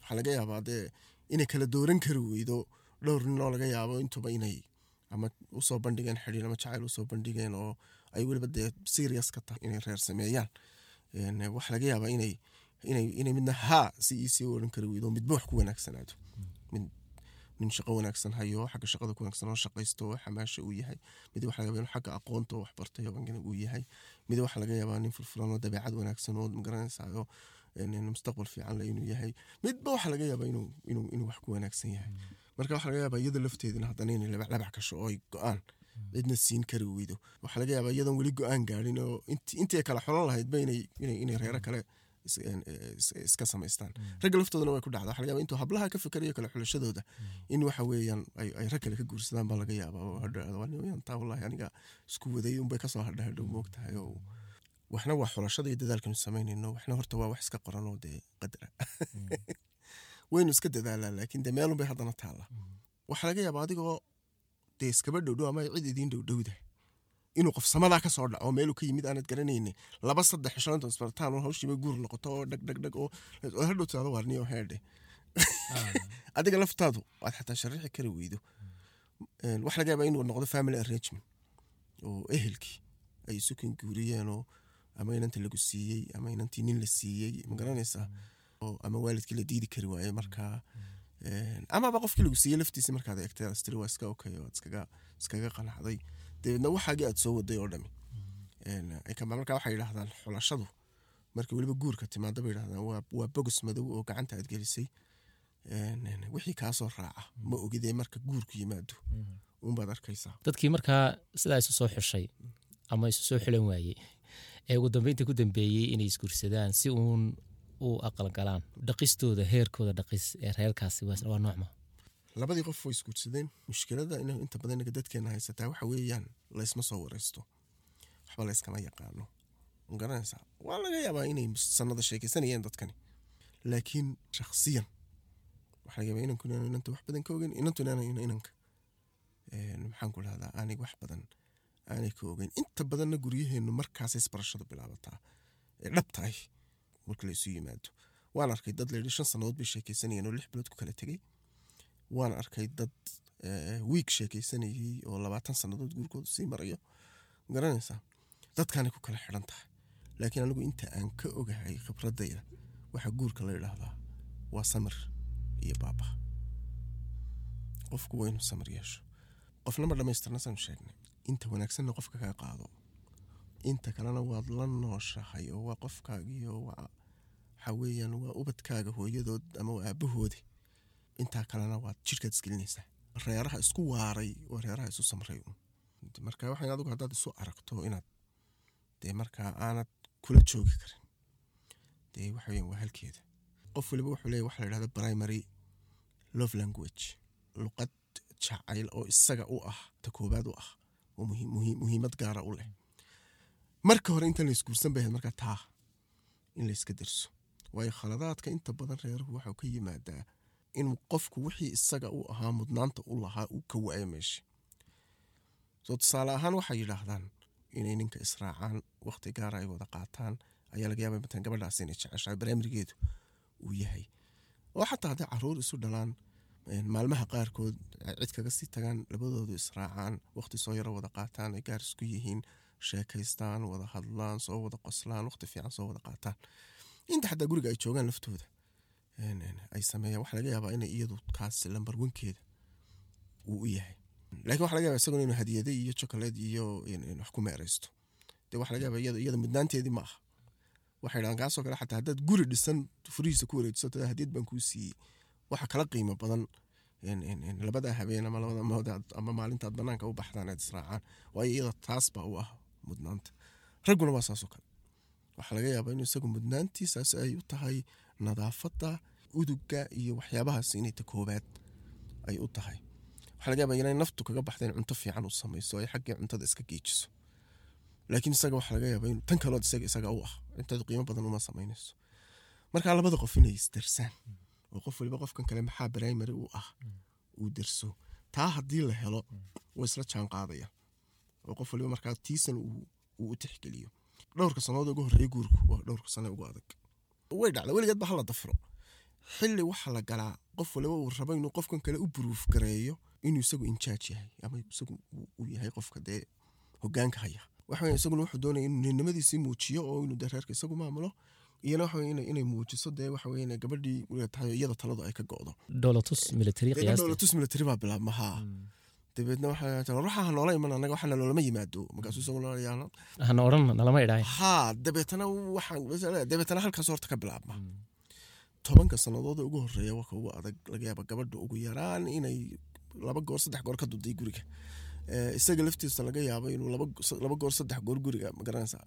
Waxaa laga yaabaa dee inay kala dooran kari weydo dhowr nin oo laga yaabo intuba inay ama u soo bandhigeen xidhiir ama jacayl u soo bandhigeen oo ay weliba dee serious ka tahay inay reer sameeyaan. Waxaa laga yaabaa inay inay midna haa si iisii oran kari weydo midba wax ku wanaagsanaado mid nin shaqo wanaagsan hayo xagga shaqada ku wanaagsan oo shaqaysto xamaasha uu yahay mid waxaa laga yaabaa inuu xagga aqoonta oo wax bartay oo angana uu yahay mid waxaa laga yaabaa nin furfuran oo dabeecad wanaagsan oo magaranaysayo mustaqbal fiican le inuu yahay midba waxaa laga yaabaa inuu inuu inuu wax ku wanaagsan yahay marka waxaa laga yaabaa iyada lafteedina haddana inay labac kasho oo ay go'aan cidna siin kari weydo waxaa laga yaabaa iyadan weli go'aan gaadhin oo inti- intii ay kala xolan lahaydba inay inay reero kale iska samaystaan. Ragga laftoodana way ku dhacdaa. Waxa laga yaaba intuu hablaha ka fikerayo kale xulashadooda in waxa weeyaan ay rag kale ka guursadaan baa laga yaabaa. Oo hadha waa taa wallahi aniga isku waday unbay ka soo hadha hadhow moogtahay oo. Waxna waa xulashada iyo dadaalkanu samaynayno. Waxna horta waa wax iska qoran oo dee qadra. Waynu iska dadaalaa laakiin dee meelunbay haddana taalla. Waxaa laga yaabaa adigoo dee iskaba dhowdhow ama cid idiin dhowdhowda inuu qof samadaa ka soo dhaco meeluu ka yimid aanad garanayni laba saddex inta isbartaan hawshiiba guur noqoto oo dhag dhag dhag oo hadhow tirado waarniyo heedhe adiga laftaadu aad xataa sharixi kari weydo. Een, waxaa laga yaabaa inuu noqdo family arrangement oo ehelkii ay isu kan guuriyeen oo ama inanta lagu siiyey ama inantii nin la siiyey ma garanaysaa? Oo ama waalidkii la diidi kari waayey markaa amaba qofkii lagu siiyey laftiisa markaad eegtay aad istiri waa iska okay oo iskaga qanacday dabeedna waxaagii aad soo waday oo dhami. Markaa waxay yidhaahdaan xulashadu. Markii weliba guurka timaado bay yidhahdaan waa bogos madow oo gacanta aad gelisay. Wixii kaasoo raaca ma ogidee marka guurku yimaado? Unbaad arkaysaa. Dadkii markaa sidaa isu soo xushay ama isu soo xulan waayey. Ee ugu dambeynta ku dambeeyey inay isguursadaan si uun u aqal galaan. Dhaqistooda heerkooda dhaqis ee reerkaasi waa noocma labadii qof way isguursadeen. Mushkilada in inta badan dadkeena haysataa waxa weeyaan laysma soo wareysto. Waxba layskama yaqaano. Ma garanaysaa waa laga yaabaa inay sanada sheekaysanayeen dadkani. Laakiin shakhsiyan waxaa laga inanta wax badan ka ogeyn inantu inaanu ina- inanka. Maxaan ku dhahdaa aanay wax badan aanay ka ogeyn. Inta badanna guryaheenu markaasay isbarashadu bilaabataa. Ee dhabta ah marka la yimaado. Waan arkay dad layidhi shan sannadood bay sheekaysanayeen oo lix bilood ku kala tegey waan arkay dad wiig sheekaysanayey oo labaatan sannadood guurkooda sii marayo. Garanaysaa dadkaanay ku kala xidhan tahay. Laakiin anigu inta aan ka ogahay khibradayda waxaa guurka la yidhaahdaa waa samir iyo baaba. Qofku waa inuu samir yeesho. Qofnama dhammaystirna sanu sheegnay. Inta wanaagsanna qofka kaa qaado. Inta kalena waad la nooshahay oo waa qofkaagiyo waxaa weeyaan waa ubadkaaga hooyadood ama waa intaa kalena waad jidhkaad isgelinaysaa. Reeraha isku waaray waa reeraha isu samray un marka waxay adigu haddaad isu aragto inaad dee markaa aanad kula joogi karin. Dee waxa weeyaan waa halkeeda. Qof waliba wuxuu leeyahy waxa la yidhahda primary love language. Luqad jacayl oo isaga u ah ta koobaad u ah oo muhiim- muhiim- muhiimad gaara u leh. Marka hore intaan la isguursan markaa taa in la iska derso waayo khaladaadka inta badan reeruhu waxau ka yimaadaa inuu qofku wixii isaga u ahaa mudnaanta u lahaa uu ka waayo meesha soo tusaale ahaan waxay yidhaahdaan inay ninka israacaan waqti gaara ay wada qaataan ayaa laga yaaba matan gabadhaas inay jeceshahay baraamirigeedu uu yahay. Oo xataa hadday carruur isu dhalaan maalmaha qaarkood cid kaga sii tagaan labadoodu israacaan waqti soo yaro wada qaataan ay gaar isku yihiin sheekaystaan wada hadlaan soo wada qoslaan waqti fiican soo wada qaataan. Inta xataa guriga ay joogaan laftooda ay sameeyaan waxa laga yaabaa inay iyadu kaasi lambar wankeeda uu u yahay. Laakiin waxa laga yaaba isaguna inuu hadiyade iyo chocolate iyo wax ku meeraysto. Dee waxa laga yaaba iyada mudnaanteedii ma aha. Waxay dhahaan kaasoo kale xataa haddaad guri dhisan furihiisa ku wareejiso tada hadiyad baan kuu siiyey. Waxa kala qiimo badan een, een, een, labada habeen ama labada maalmood ama maalintaad banaanka u baxdaan aad israacaan waayo iyada taas u ah mudnaanta. Ragguna waa saasoo kale. Waxaa laga yaabaa inuu isagu mudnaantiisaas ay u tahay nadaafadda uduga iyo waxyaabahaas inay ta koobaad ay u tahay. Waxaa laga yaabaa inay naftu kaga baxda in cunto fiican u samayso ay xaggii cuntada iska geejiso laakiin isaga waxaa laga yaabaa in tan kalood isaga isaga u ah cuntada qiimo badan uma samaynayso marka labada qof inay isdarsaan oo qof waliba qofkan kale maxaa primary u ah? Uu darso. Taa haddii la helo way isla jaan qaadaya oo qof waliba markaa tiisan uu u tixgeliyo. Dhowrka sannadood ugu horreeya guurku waa dhowrka sane ugu adag. Way dhacda weligeed hala dafro xilli waxa la galaa qof waliba uu rabo inuu qofkan kale u buruuf gareeyo inuu isagu injaaj yahay ama isagu uu- yahay qofka dee hogaanka haya. Waxa isaguna wuxuu doonaya inuu ninimadiisii muujiyo oo inuu dee reerka isagu maamulo iyana waxa inay- muujiso dee waxa weye gabadhii tahay iyada taladu ay ka go'do. Qiyaasta dowlatus military baa bilaabma haa dabeedna waxaa ruuxa ha noola iman anaga waxana loolama yimaado. Markaasuu isagu loolayaan hana odhan nalama idhaay haa dabeetana waxaan dabeetana halkaas horta ka bilaabma tobanka sannadood ugu horreeya waka ugu adag laga yaaba gabadha ugu yaraan inay laba goor saddex goor ka duday guriga. Eh, isaga laftiisa laga yaabo inuu laba go- laba goor saddex goor guriga magaranaysa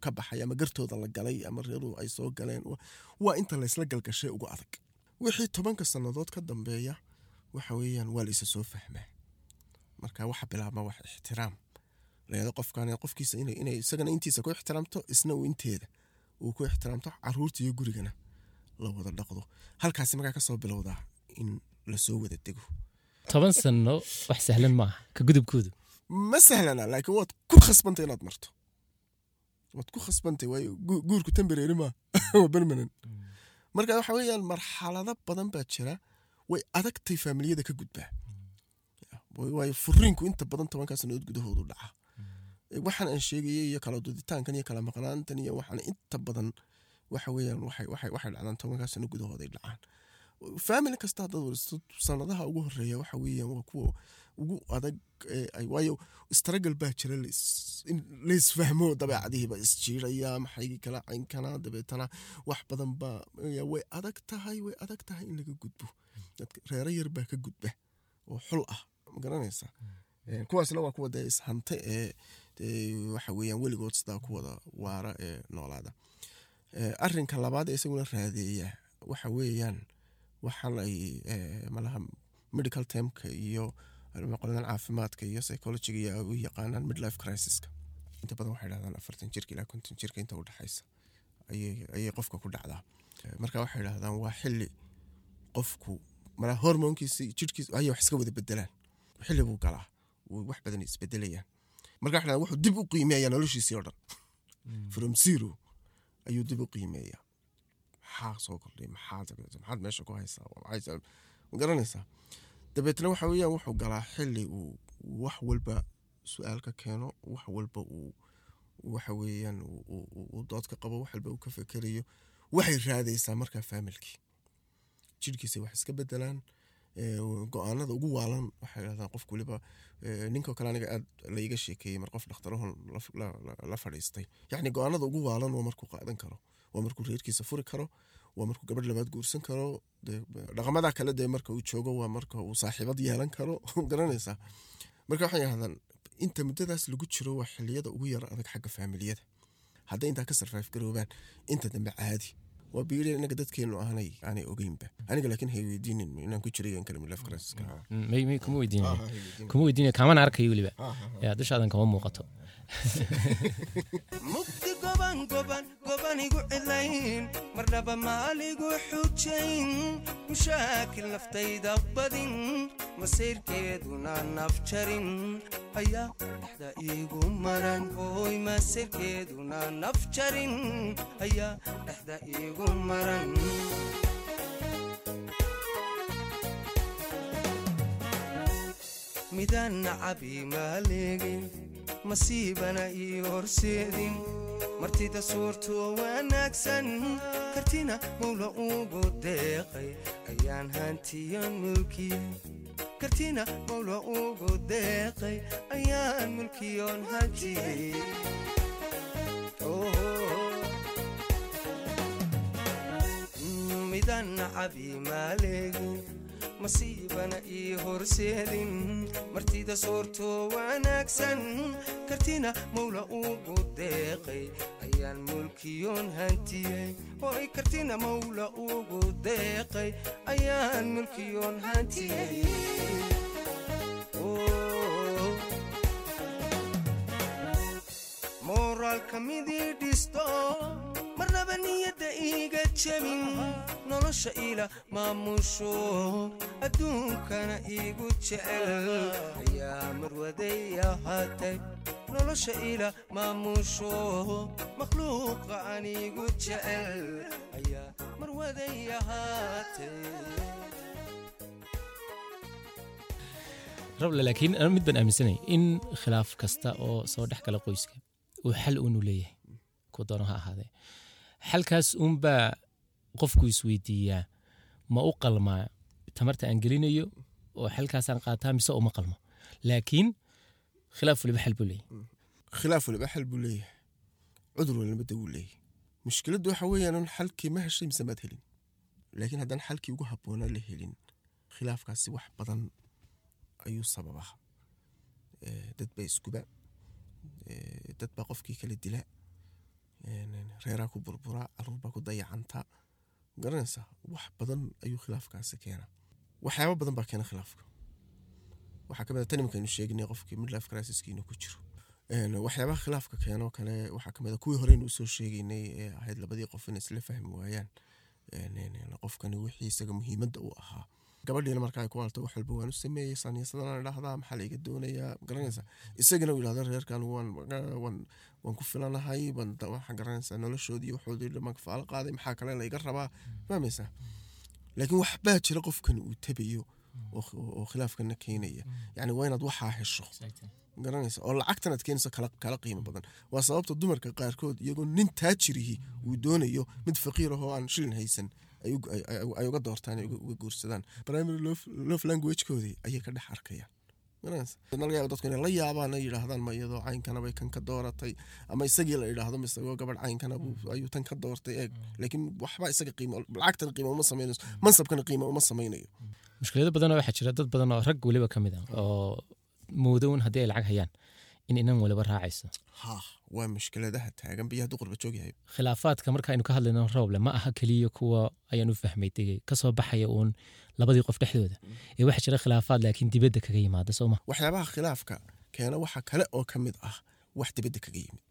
ka baxay ama gartooda la galay ama reeruhu ay soo galeen Wa- waa inta laysla galgashay ugu adag. Wixii tobanka sannadood ka dambeeya waxa weeyaan waa la isa soo fahmaa marka waxa bilaabma wax ixtiraam. Layado qofkan qofkiisa isagana intiisa ku ixtiraamto isna uu inteeda uu ku ixtiraamto carruurta gurigana la wada dhaqdo. Halkaasi markaa ka soo bilowdaa in la soo wada dego. Toban sano wax sahlan maaha ka gudubkoodu. Ma sahlana laakiin waad ku khasbantay inaad marto. Waad ku khasbantay waayo gu- guurku tembereeri maa waa bermanan marka waxa weeyaan marxalado badan baa jira. Way adagtay faamiliyada ka gudbaa. Wa- waayo furiinku inta badan tobankaa sannadood gudahoodu dhaca. Waxaan aan sheegayay iyo kala duditaankan iyo kala maqnaantan iyo waxaan inta badan waxa weeyaan waxay dhacdaan tobankaa sano gudahooday dhacaan. Family kasta waristo sanadaha ugu horreeya waxa weeyaan waa kuwa ugu adag waayo istaragal baa jira laisfahmo dabeecadihiiba isjiiraya maxay kala caynkana dabeetana wax badan baa way adag tahay way adag tahay in laga gudbo. Reero yar baa ka gudba oo xul ah ma garanaysa? Eh, kuwaasna waa kuwa dee ishante ee, waxa weeyaan weligood sidaa ku wada waara ee noolaada Eh, arrinka labaad ee isaguna raadeeya waxa weeyaan waxaan ay eh, malaha medical termka iyo qoladan caafimaadka iyo psychologiga u yaqaanaan midlife crisiska. Inta badan waxay dhahdaan afartan jirka ilaa konton jirka inta udhexaysa ayay qofka ku dhacdaa. Eh, marka waxay dhahdaan waa xili qofku mala hormoonkiisi jirkiisa ayay wax iska wada bedelaan xili buu galaa wuu wax badan isbedelayaan marka waxay dhahdaan wuxuu dib u qiimeeyaa noloshiisii oo dhan. From zero ayuu dib u qiimeeyaa. Maxaa soo kordhay? Maxaad maxaad meesha ku haysaa? Ma garanaysaa. Dabeetna waxa weeyaan wuxuu galaa xili uu wax walba su'aal ka keeno wax walba uu waxa weeyaan uu- uu uu- uu dood ka qabo wax walba uu ka fekerayo. Waxay raadaysaa markaa faamilkii jirkiisa wax iska bedelaan go'aanada ugu waalan waxay dhahdaan qof waliba ee, ninka kale aniga aad laiga sheekeeyey mar qof dhakhtarahon la- fadhiistay. Yacni go'aanada ugu waalan waa markuu qaadan karo waa markuu reerkiisa furi karo waa markuu gabadh labaad guursan karo dhaqamada kale dee marka uu joogo waa marka uu saaxiibad yeelan karo garanaysaa. Marka waxay dhahdaan inta muddadaas lagu jiro waa xiliyada ugu yar adag xagga faamiliyada hadday intaa ka sarfaif garoobaan inta dambe caadi waa biiri inaga dadkeenu aanay aanay ogeynba. Aniga laakiin hay weydiinin inaan ku jiray in kale midlife crisiska may may kuma weydiinaya kuma weydiinaya kaamana arkayo weliba. Yaa dushaadan kama muuqato goban gobanigu cidlayn marnaba maaligu xujayn mushaakil naftayda badin masayrkeeduna naf jarin ayaa dhexda iigu maran. Hooy masayrkeeduna naf jarin ayaa dhexda iigu maran. Midaan nacabi maaleegin masiibana ii horseedin martida suurtoo wanaagsan kartina mawla ugu deeqay ayaan hantiyan mulkiye kartina mawla ugu deeqay ayaan mulkiyoon hantiyey midaan nacabi maaleegin masiibana ii horseedin. Martida soortoo wanaagsan kartina mawla ugu deeqay ayaan mulkiyoon hantiyey hoy kartina mawla ugu deeqay ayaan mulkiyoon hantiyey mooraalka midii dhisto marnaba niyadda iiga jebin nolosha ila maamusho adduunkana iigu jecel ayaa marwaday ahaatay nolosha ila maamusho makhluuqa aan iigu jecel ayaa marwaday ahaatay rable laakiin anu mid baan aaminsanay in khilaaf kasta oo soo dhex gala qoyska uu xal uunu leeyahay. Ku doono ha ahaadee xalkaas uunbaa qofku isweydiiyaa ma u qalmaa tamarta aan gelinayo oo xalkaasaan qaataa mise uma qalmo? Laakiin khilaaf waliba xal buu leeyahay. Khilaaf waliba xal buu leeyahay. Cudur waliba dawu leeyahay. Mushkiladdu waxa weeyaan xalkii ma heshay mise maad helin. Laakiin haddaan xalkii ugu habboonaa la helin khilaafkaasi wax badan ayuu sababaa Eh, dad baa isguba Eh, dad baa qofkii kala dila reeraa ku burburaa carruur baa ku dayacanta garanaysaa wax badan ayuu khilaafkaasi keena waxyaaba badan baa keena khilaafka. Waxaa ka mid a tan iminka aynu sheegnay qofkii midlife crisiskiina ku jiro. Waxyaabaha khilaafka keenoo kale waxaa ka mid a kuwii horeynu u soo sheegaynay ee ahayd labadii qof in isla fahmi waayaan. Qofkani wixii isaga muhiimadda u ahaa gabadhiina marka ay ku halto wax walba waan u sameeyey saniyasadana dhahdaa maxaa laiga doonayaa? Garanaysa isagana uu yidhahdo reerkan waan ku filanahay waxaa garanaysaa noloshoodii waxoodii dhamaan kafaalo qaaday maxaa kale laiga rabaa? Fahmaysaa. Laakiin wax baa jira qofkani uu tabayo oo khilaafkana keenaya. Yacni waa inaad waxaa hesho. Garanaysa oo lacagtan aad keenayso kala qiimo badan. Waa sababta dumarka qaarkood iyagoo nin taajirihi uu doonayo mid faqiir ah oo aan shilin haysan ay uga doortaan uga guursadaan. Primary love, languagekoodii ayay ka dhex arkayaan. Laga dadku inay la yaabaan ay yidhaahdaan ma iyadoo caynkanaba kan ka dooratay ama isagii la yidhaahdo ma isagoo gabadh caynkana buu- ayuu tan ka doortay eeg. Laakiin waxba isaga qiimo lacagtan qiimo uma samaynayso mansabkana qiimo uma samaynayo. Mushkilado badanoo waxaa jira dad badan oo rag weliba ka mid ah oo moodown haddii ay lacag hayaan in inan waliba raacayso waa mushkiladaha taagan biyo hadduu qurba joog yahay. Khilaafaadka marka aynu ka hadlayno rooble ma aha keliya kuwa ayaan u fahmay degay ka soo baxaya uun labadii qof dhexdooda. Ee waxaa jira khilaafaad laakiin dibadda kaga yimaada sooma waxyaabaha khilaafka keena waxa kale oo ka mid ah wax dibadda kaga yimid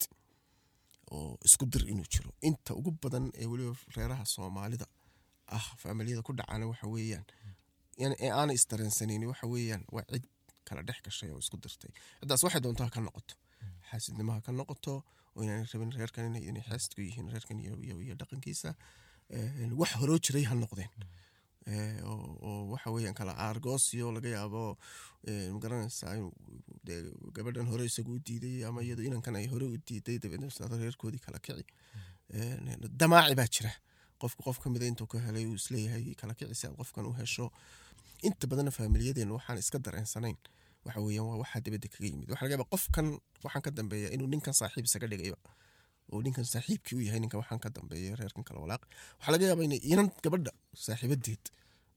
oo isku dir inuu jiro. Inta ugu badan ee weliba reeraha soomaalida ah faamiliyada ku dhacana waxa weeyaan ee aanay isdareensanayni waxa weeyaan waa cid kala dhex gashay oo isku dirtay. Ciddaas waxay doonto ha ka noqoto xaasidnimo ha ka noqoto oo inaanay rabin reerkan inay inay xaasidku yihiin reerkan iyo dhaqankiisa wax horoo jiray ha noqdeen oo waxa weeyaan kala aargoosyo laga yaabo ma garanaysaa gabadhan hore isagu u diiday ama iyadu inankan ay hore u diiday dabeedna isnaado reerkoodii kala kici damaaci baa jira qofku qof ka mida intuu ka helay uu is leeyahay kala kici si aad qofkan u hesho inta badanna faamiliyadeenna waxaan iska dareensanayn waxa weeyaan waa waxaa dibadda kaga yimid. Waxa laga yaaba qofkan waxaan ka dambeeya inuu ninkan saaxiib isaga dhigayba oo ninkan saaxiibkii u yahay ninkan waxaan ka dambeeya reerkan kala walaaq. Waxaa laga yaabaa inay inan gabadha saaxiibadeed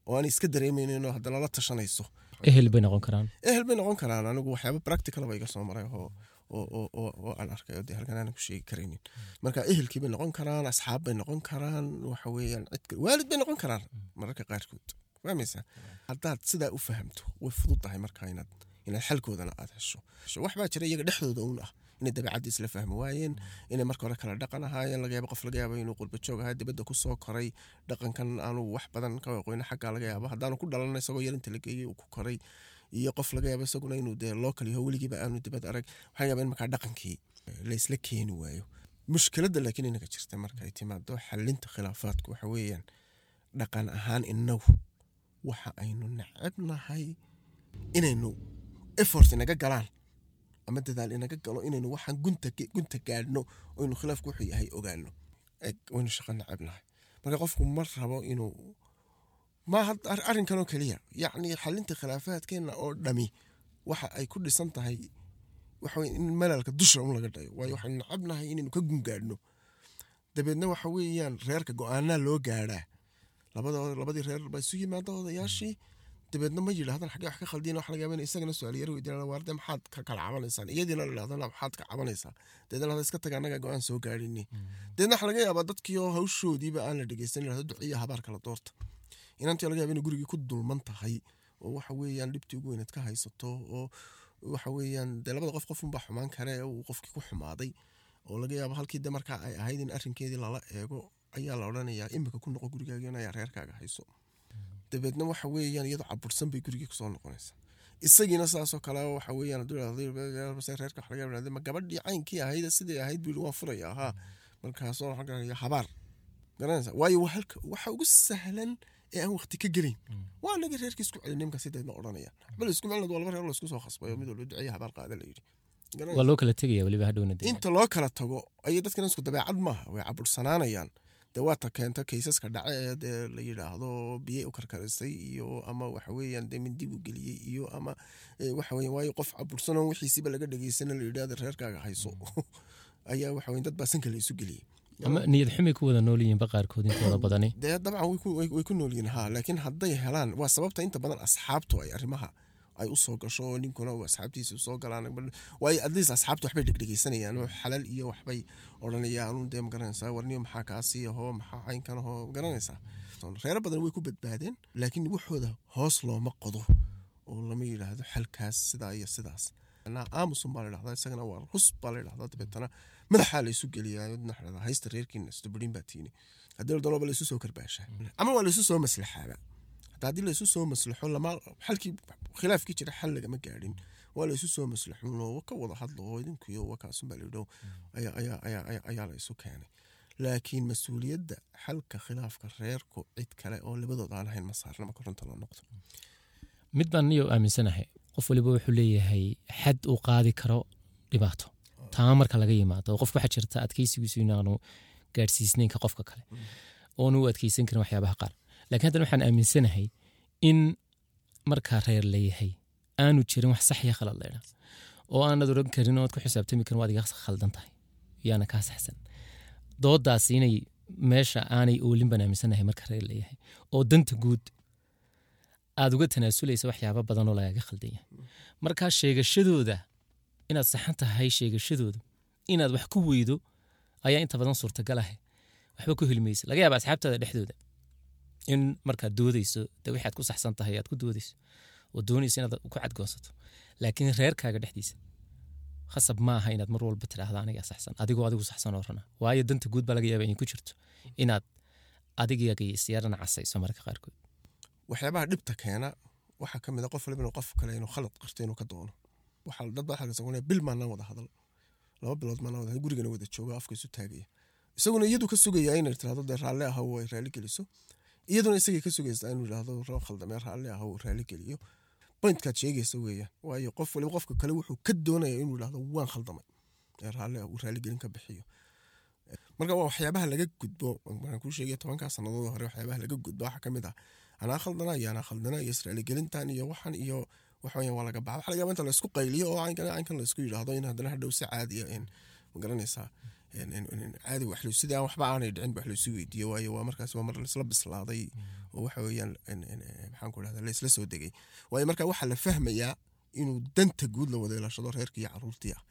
oo aan iska dareemaynin oo haddana la tashanayso. Ehel bay noqon karaan. Ehel bay noqon karaan. Anigu waxyaaba practical ba iga soo maray oo oo aan arkay oo dee halkan aanan ku sheegi karaynin. Marka ehelkii bay noqon karaan asxaab bay noqon karaan waxa weeyaan cid waalid bay noqon karaan. Mararka qaarkood. Fahmaysaa? Haddaad sidaa u fahamto way fudud tahay marka inaad inaad xalkoodana aad hesho wax baa jira iyaga dhexdooda uun ah. Inay dabeecadda isla fahmi waayeen inay marka hore kala dhaqan ahaayeen laga yaabo qof laga yaabo inuu qurba joog ahaa dibadda ku koray dhaqankan aanu wax badan ka aqoona xaggaa laga yaabo. Haddaanu ku dhalan isagoo yarinta la geeyey uu ku koray iyo qof laga yaabo isaguna inuu dee local yaho weligiiba aanu dibad arag waxaa yaaba in markaa dhaqankii la keeni waayo. Mushkiladda laakiin inaga jirta marka ay timaado xalinta khilaafaadku waxa weeyaan dhaqan ahaan inagu waxa aynu necebnahay inaynu effort inaga galaan ama dadaal inaga galo inaynu waxaan gunta gaadhno oynu khilaafku wuxuu yahay ogaano waynu shaqo necebnahay marka qofku ma rabo inuu maaha ar- arrinkanoo keliya yacni xalinta khilaafaadkeenna oo dhami waxa ay ku dhisan tahay waxa weye in malalka dusha un laga dhayo. Waayo waxaynu necebnahay inaynu ka gungaadhno dabeedna waxa weeyaan reerka go'aanaa loo gaadhaa. Labadii reer baa isu yimaada odayaashii dabeedna ma yidhaahdaan xagee wax ka khaldiyan waxa laga yaaba in isagana su'aal yar weydiinaan waarde maxaad ka kala cabanaysaan? Iyadiina la yidhahdana maxaad ka cabanaysaa dabeedna hada iska taga annaga go'aan soo gaadhini. Dabeedna waxa laga yaabaa dadkii oo hawshoodiiba aan la dhegeysan yidhahdo duciya habaar kala doorta inantii laga yaaba inay gurigii ku dulman tahay oo waxa weeyaan dhibtii ugu weyneed ka haysato oo waxa weeyaan dee labada qof qofunbaa xumaan kale uu qofkii ku xumaaday oo laga yaabo halkii de markaa ay ahayd in arrinkeedii lala eego ayaa la odhanayaa imika ku noqo gurigaagiina ayaa reerkaaga hayso dabeedna waxa weeyaan iyadoo cabursan bay gurigii ku soo noqonaysaa. Isagiina saasoo kale waxa weeyaan hadduu yidhahdo "Base reerka waxa laga yaabaa ma gabadhii caynkii ahayd sidii ahayd buu waan furaya haa markaasoo habaar garanaysa. Waayo waa waxa ugu sahlan ee aan waqti ka gelin waa naga reerka isku celin nimka sideedna odhanayaan. Bal isku melnad waa laba reer la isku soo khasbayo mid walba duceeya habaar qaada la yidhi. Waa loo kala tegaya weliba hadhowna inta loo kala tago ayay dadkan isku dabeecad maaha way cabursanaanayaan dee waata keenta kaysaska dhace ee la yidhaahdo biyey u karkarisay iyo ama waxa weeyaan dee mindi buu geliyey iyo ama waxa weeyaan waayo qof cabursanoo wixiisiba laga dhageysana la yidhahdo reerkaaga hayso. Ayaa waxa weyan dad baa sanka la isu geliyey ama niyad xumay ku wada nool yihiinba qaarkood intooda badani? Dee dabcan way ku- way way ku nool yihiin ha laakiin hadday helaan waa sababta inta badan asxaabtu ay arrimaha ay u soo gasho ninkuna asxaabtiisa soo galaan atleast asxaabta waxbay dhegdhegeysanayaan oo xalal iyo waxbay odhanayaan dee ma garanaysaa warniyo maxaa kaasii ahoo maxaa caynkan ahoo ma garanaysaa reero badan way ku badbaadeen laakiin waxooda hoos looma qodo oo lama yidhaahdo xalkaas sidaa iyo sidaas. Aamusun baa la isagana waa hus baa la dabeetana madaxaa la geliyaa haysta reerkiina stubrin baa tiini haddii ladolaba laisu soo karbaashaa ama waa laisu soo maslaxaaba haddii laisu soo maslaxo xalkii khilaafkii jira xal lagama gaadhin waa laisu soo maslaxuun oo ka wada hadlo oo idinkuyo wakaasun baa layidho ayaa la isu keenay. Laakiin mas'uuliyadda xalka khilaafka reerku cid kale oo labadood aan ahayn ma saarna marka runta loo noqdo. Mid baan niyo aaminsanahay qof waliba wuxuu leeyahay xad uu qaadi karo dhibaato. Taa marka laga yimaado qofka waxaa jirta adkeysigiisu inaanu gaadhsiisnayn ka qofka kale. Oonu u adkeysan karin waxyaabaha qaar lakiin haddana waxaan aaminsanahay in markaa reer layahay aanu jirin wax sax iyo khalad leydha oo aanad oran karin oad ku xisaabtami karin waad iga khaldan tahay yaana kaa saxsan. Doodaas inay meesha aanay oolin baan aaminsanahay marka reer layahay oo danta guud aad uga tanaasulaysa waxyaaba badan oo lagaga khaldan yahay. Markaa sheegashadooda inaad saxan tahay sheegashadooda inaad wax ku weydo ayaa inta badan suurtagal ah waxba ku hilmaysa. Laga yaaba asxaabtaada dhexdooda in markaad doodeyso de waxaad ku saxsan tahay aad ku doodeyso oo doonayso inaad ku cadgoonsato. Laakiin reerkaaga dhexdiisa khasab ma aha inaad mar walba tidhaahda anigaa saxsan adigoo adigu saxsan oo rana. Waayo danta guud baa laga yaaba inay ku jirto inaad adigaga casayso marka qaarkood. Waxyaabaha dhibta keena waxaa ka mid a qof waliba inuu qof kale inuu khalad qarto inuu ka doono. Waxaa dad baa xalka bil maanaan wada hadal. Laba bilood maanaan wada gurigana wada jooga afka isu taagaya. Isaguna iyadu ka sugaya inay tirahdo dee raalli aha ay raalli geliso iyaduna isagay ka sugaysaa inuu yidhaahdo roo khaldamee raalli aha uu raalli geliyo. Pointkaad sheegaysa weeyaan waayo qof waliba qofka kale wuxuu ka doonaya inuu yidhaahdo waan khaldamay ee raalli ah uu raalli gelin ka bixiyo. Marka waa waxyaabaha laga gudbo markaan kuu sheegay tobankaa sannadood hore waxyaabaha laga gudbo waxaa ka mid ah anaa khaldana iyo anaa khaldana iyo israailigelintan iyo waxan iyo waxaweyan waa laga baxa waxa laga yaaba inta laysku qayliyo oo caynkan laysku yidhaahdo in haddana hadhow si caadiya ma garanaysaa caadi wax sidii aan waxba aanay dhicin wax laysu weydiiyo. Waayo waa markaas waa mar laisla bislaaday oo waxa weeyaan maxaan ku dhahda laysla soo degay. Waayo marka waxaa la fahmayaa inuu danta guud la wada ilaashado reerkii iyo caruurtii ah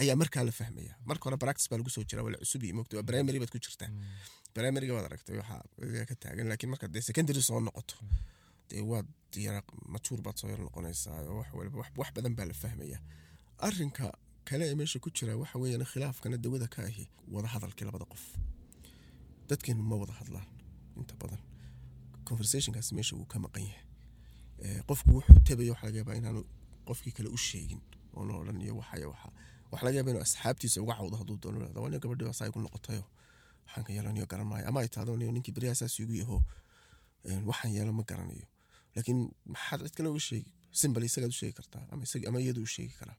ayaa markaa la fahmaya marka hore practice baa lagu soo jira wala cusub iyo mogta waa primary baad ku jirtaa. Primaryga waad aragtay waxaa ka taagan laakiin marka dee secondary soo noqoto dee waad yara matuur baad soo yar noqonaysaa wax waliba wax badan baa la fahmaya arrinka kale ee meesha ku jira waxa weeyaan khilaafkana dawada ka ahi wada hadalkii labada qof. Dadkeenu ma wada hadlaan inta badan. Conversationkaas meesha wuu ka maqan yahay. Qofku wuxuu tabayo waxa laga inaanu qofkii kale u sheegin oo la odhan iyo waxaya waxa. Waxa laga yaaba inuu asxaabtiisa uga cawdo hadduu doono yidhahdo waa nin gabadhi baa noqotayo. Waxaan yeelanayo garan maayo ama ay tahdo nin ninkii beryaha saas igu yaho. Waxaan yeelo ma garanayo. Laakiin maxaad cid kale uga sheegi simbal isagaad u sheegi kartaa ama iyadu u sheegi karaa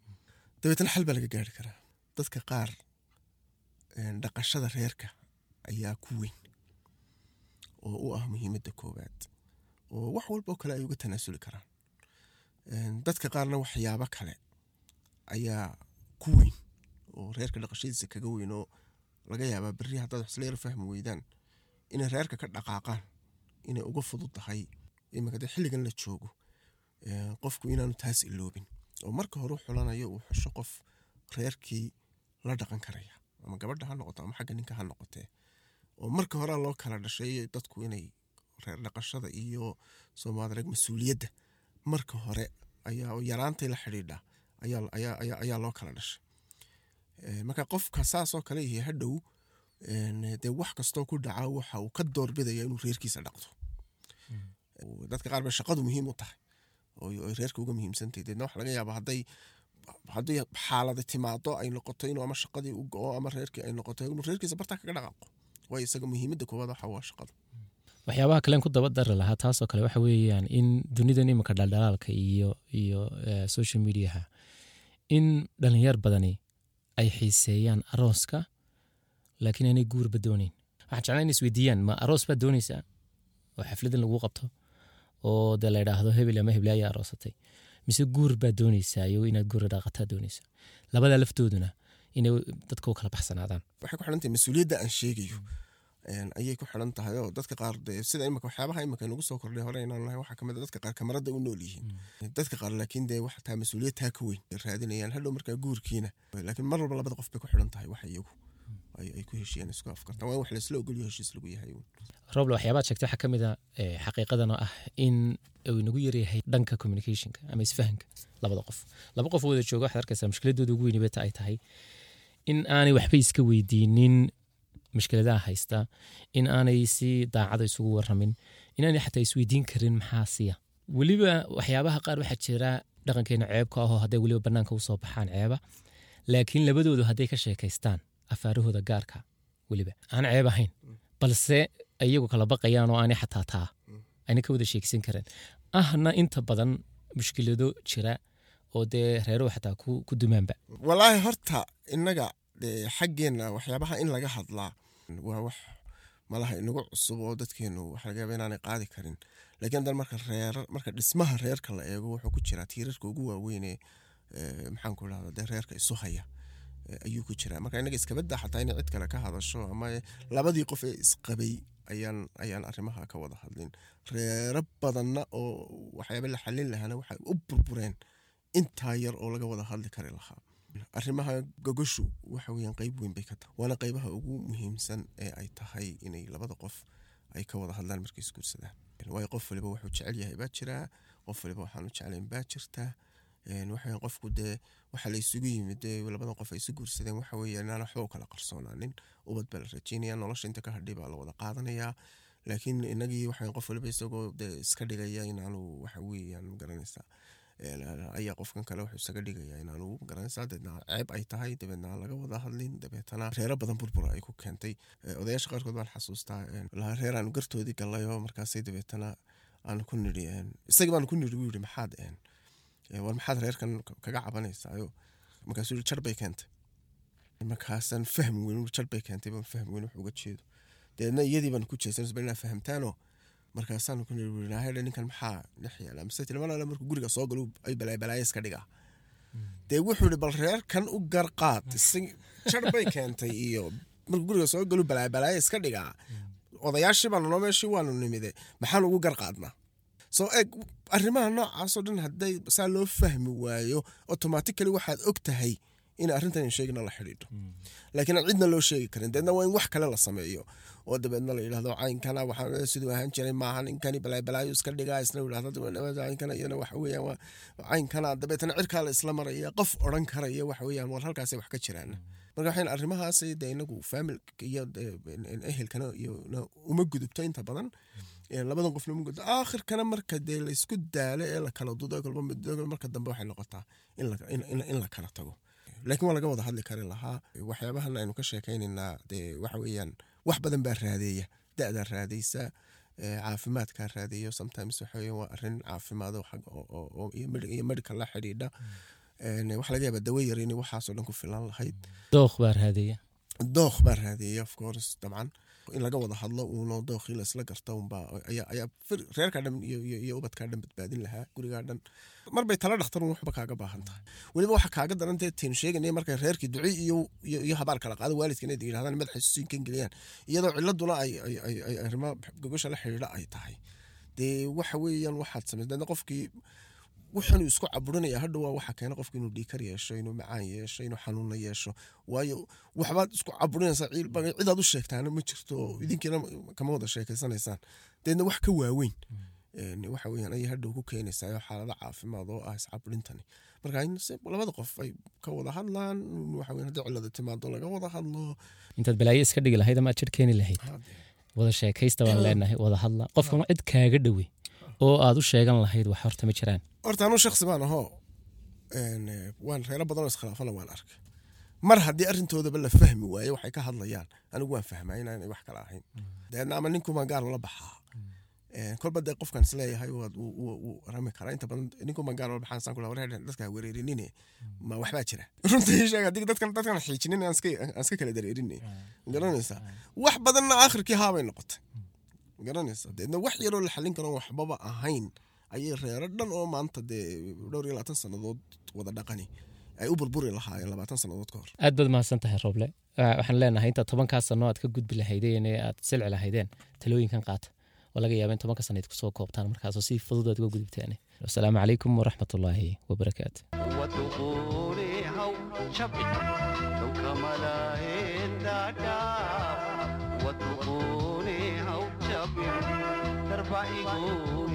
dabeetna xal baa laga gaari karaa. Dadka qaar dhaqashada reerka ayaa ku weyn oo u ah muhiimadda koowaad oo wax walba oo kale ay uga tanaasuli karaan. Dadka qaarna waxyaabo kale ayaa ku weyn oo reerka dhaqashadiisa kaga weyn oo laga yaabaa berri haddaad wax isla yar fahmi weydaan inay reerka ka dhaqaaqaan inay uga fudud tahay iminka xilligan la joogo qofku inaanu taas iloobin oo marka hore u xulanayo uu xusho qof reerkii la dhaqan karaya ama gabadha ha noqoto ama xagga ninka ha noqotee oo marka hore loo kala dhashay dadku inay reer dhaqashada iyo soomaadareg mas'uuliyadda marka hore ayaa yaraantay la xidhiidha ayaa loo kala dhashay. Marka qofka saasoo kale yahay hadhow dee wax kastoo ku dhaca waxa uu ka doorbidaya inuu reerkiisa dhaqdo. Dadka qaar ba shaqadu muhiim u tahay oo reerka uga muhiimsantahy deedna waxa laga yaaba hadday hadday xaalada timaado ay noqoto inuu ama shaqadii u go-o ama reerkii ay noqoto inuu reerkiisa bartaa kaga dhaqaaqo. Waayo isaga muhiimadda koowaad waxa waa shaqada. Waxyaabaha kalen ku daba dari lahaa taasoo kale waxa weeyaan in dunidan iminka dhaldhalaalka iyo iyo social mediaha in dhalinyar badani ay xiiseeyaan arooska laakiin aanay guurba dooneyn waxaan jeclaa in isweydiiyaan ma aroos baad dooneysaa oo xafladan lagu qabto oo dee la idhaahdo hebel ama heble ayaa aroosatay. Mise guur baad dooneysaa iyo inaad guura dhaqataa dooneysaa labadaa laftooduna inay dadka u kala baxsanaadaan. Waxay ku xidhantahay mas'uuliyadda aan sheegayo. Ayay ku xiran tahay oo dadka qaar dee sida imika waxyaabaha imika nagu soo kordhay hore inaan lahay waxaa ka mid a dadka qaar kamarada u nool yihiin. Dadka qaar laakiin dee waxa taa mas'uuliyad taa ka weyn. Ay raadinayaan hadhow markaa guurkiina. Laakiin mar walba labada qof bay ku xiran tahay waxa iyagu ay ku heshiiyeen isku afkartaan waa wax laisla ogolyo heshiis lagu yahay. Roble waxyaabaad sheegtay waxaa ka mid a eh, xaqiiqadan oo ah in uu yaryahay dhanka communicationka ama isfahanka labada qof. Laba qof wada jooga waxaad arkaysaa mushkiladooda ugu weyni beta ay tahay in aanay waxba iska weydiinin mushkiladaha haysta in aanay si daacada isugu waramin inaanay xataa isweydiin karin maxaa siya? Weliba waxyaabaha qaar waxaa jira dhaqankeena ceebka ahoo hadday weliba banaanka u soo baxaan ceeba laakiin labadoodu hadday ka sheekaystaan afaarahooda gaarka weliba. Aan ceeb ahayn balse iyagu kala baqayaan oo aanay xataa taa. Ayna ka wada sheegsan karin ahna inta badan mushkilado jira oo dee reeruhu xataa ku dumaanba. Walaahi horta innaga xaggeenna waxyaabaha in laga hadlaa waa wax malaha inagu cusub oo dadkeenu waxa inaanay qaadi karin. Laakiin haddana marka reer marka dhismaha reerka la eego wuxuu ku jiraa tiirarka ugu waaweynee maxaan ku dhahda dee reerka isu haya. eh, ayuu ku jiraa. Marka inaga iskabada xataa inay cid kale ka hadasho ama labadii qof ee isqabay ayaan ayaan arrimaha ka wada hadlin. Reero badanna oo waxyaaba la xalin lahaana waxay u burbureen intaa yar oo laga wada hadli kari lahaa. Arrimaha gogoshu waxa weeyaan qeyb weyn bay ka tahay waana qeybaha ugu muhiimsan ee ay tahay inay labada qof ay ka wada hadlaan markay isguursadaan. Waayo qof waliba wuxuu jecel yahay baa jiraa qof waliba waxaanu jeclayn baa jirtaa Een, waxa weeyaan qofku dee waxa la isugu yimid labadan qof ay isu guursadeen waxa weeye inaan waxba kala qarsoonaanin ubad baa la rajeynaya nolosha inta ka hadhay baa la wada qaadanayaa laakiin inagii waxa weeyaan qof waliba isagoo dee iska dhigaya inaanu waxa weeyaan garanaysaa ayaa qofkan kale wuxuu isaga dhigaya inaanu garanaysaa deedna ceeb ay tahay dabeedna laga wada hadlin dabeetana reero badan burbura ay ku keentay. Odayaasha qaarkood baan xasuustaa een, lahaa reer aanu gartoodii gallayo markaasay dabeetana aanu ku nidhi isagii baanu ku nidhi buu yidhi maxaad war maxaad reerkan kaga cabanaysaayo markaasuu yidhi jar bay keentay markaasaan fahmi weyn jar bay keentay baan fahmi weyn wax uga jeedo deedna iyadii baan ku jeesanaysa bal inaa fahamtaano markaasaan ku nidhi naahedha ninkan maxaa dhex yaalla mise tilmaanala markuu guriga soo galo ay balaay balaayo iska dhigaa dee wuxuu yidhi bal reerkan u garqaad isag- jar bay keentay iyo markuu guriga soo galo balaay balaayo iska dhigaa odayaashii baanu noo meeshii waanu nimide maxaan ugu garqaadnaa soo eeg arrimaha noocaasoo dhan hadday saa loo fahmi waayo automatically waxaad og tahay in arrintan in sheegina la xidhiidho. Laakiin aan cidna loo sheegi karin. Deedna waa in wax kale la sameeyo. Oo dabeedna la yidhahdo caynkana waxaa siduu ahaan jiray maaha ninkani balaayo iska dhigaa isna yidhahdo iyana waxa weeyaan waa caynkana. Dabeetana cirkaa la isla maraya qof odhan karaya waxa weeyaan war halkaasay wax ka jiraan. Marka waxayn arrimahaas dee inagu faamilka iyo dee ehelkana iyo uma gudubto inta badan. Ee, labadan qofna gudubto aakhirkana marka dee la isku daalo ee la kala dudo kolba marka dambe waxay noqotaa in la- kala tago. Laakiin waa laga wada hadli kari lahaa. Waxyaabahan aynu ka sheekaynaynaa dee waxa weeyaan wax badan baa raadeeya da-daa raadaysa ee, caafimaadkaa raadeeyo sometimes waxa weeyaan waa arrin caafimaado iyo medical la xidhiidha. Waxa laga yaabaa dawo yar inay waxaasoo dhan ku filan lahayd. Dooq baa raadaya. Dooq baa raadeeya of course dabcan in laga wada hadlo uuno dooqii la isla garta unbaa ayaa reerkaa dhan iyo, ubadkaa dhan badbaadin lahaa gurigaa dhan. Marbay tala dhakhtar un waxba kaaga baahan tahay. Weliba waxa kaaga daran dee tiin sheeganaya markay reerkii duci iyo, iyo, habaar kala qaado waalidka inay yidhahdaan madaxa siinkan geliyaan. Iyadoo ciladuna ay ay arrimo gogosha la xidhiidha ay tahay. Dee waxa weeyaan waxaad samaysay deedna qofkii wuxuunu isku caburinaya hadhow waa waxa keena qofka inuu dhiikar yeesho inuu macaan yeesho inuu xanuuna yeesho. Waayo waxbaad isku caburinaysaa cidaad u sheegtaana ma jirto. Oo idinkiina kama wada sheekeysanaysaan deedna wax ka waaweyn. Een, waxa weeyaan ayay hadhow ku keenaysaa oo xaalado caafimaad oo ah iscaburintani marka labada qof ay ka wada hadlaan waxa weeyaan haddii cilada timaado laga wada hadlo. Intaad balaayo iska dhigi lahayd ama aad jir keeni lahayd. Wada sheekaysta baan leenahay wada hadla. Qofkan cid kaaga dhowe oo aad u sheegan lahayd wax horta ma jiraan. Horta anuu shaksi baan ahoo waan reero badan oo iskhilaafana waan arkay. Mar haddii arrintoodaba la fahmi waayo waxay ka hadlayaan anigu waan fahmaa inaanay wax kala ahayn. Deedna ama ninkumaa gaar la baxaa. Kolba dee qofkan is leeyahay wuu- rami karaa. Inta badan ninkumaa gaar la baxaan saan kula wareer dadka ma waxbaa jira. Runta ii sheeg haddii dadkan dadkan xiijinin aan iska kala dareerinne garanaysaa. wax badanna aakhirkii haabay noqotay garanaysaa deedna wax yaroo la xalin karo waxbaba ahayn. Ayay reero dhan oo maanta dee dhowr iyo labaatan sannadood wada dhaqani. Ay u burburi lahaayeen labaatan sannadood ka hor. Aad baad mahadsan tahay roble. Wa- waxaan leenahay intaad tobankaa sano aad ka gudbi lahaydeen ee aad silci lahaydeen talooyinkan qaata oo laga yaaba in tobanka sano aad ku soo koobtaan. Markaasoo si fudud aad uga gudubtaan wasalaamu calaykum waraxmatullaahi wabarakaatu pi go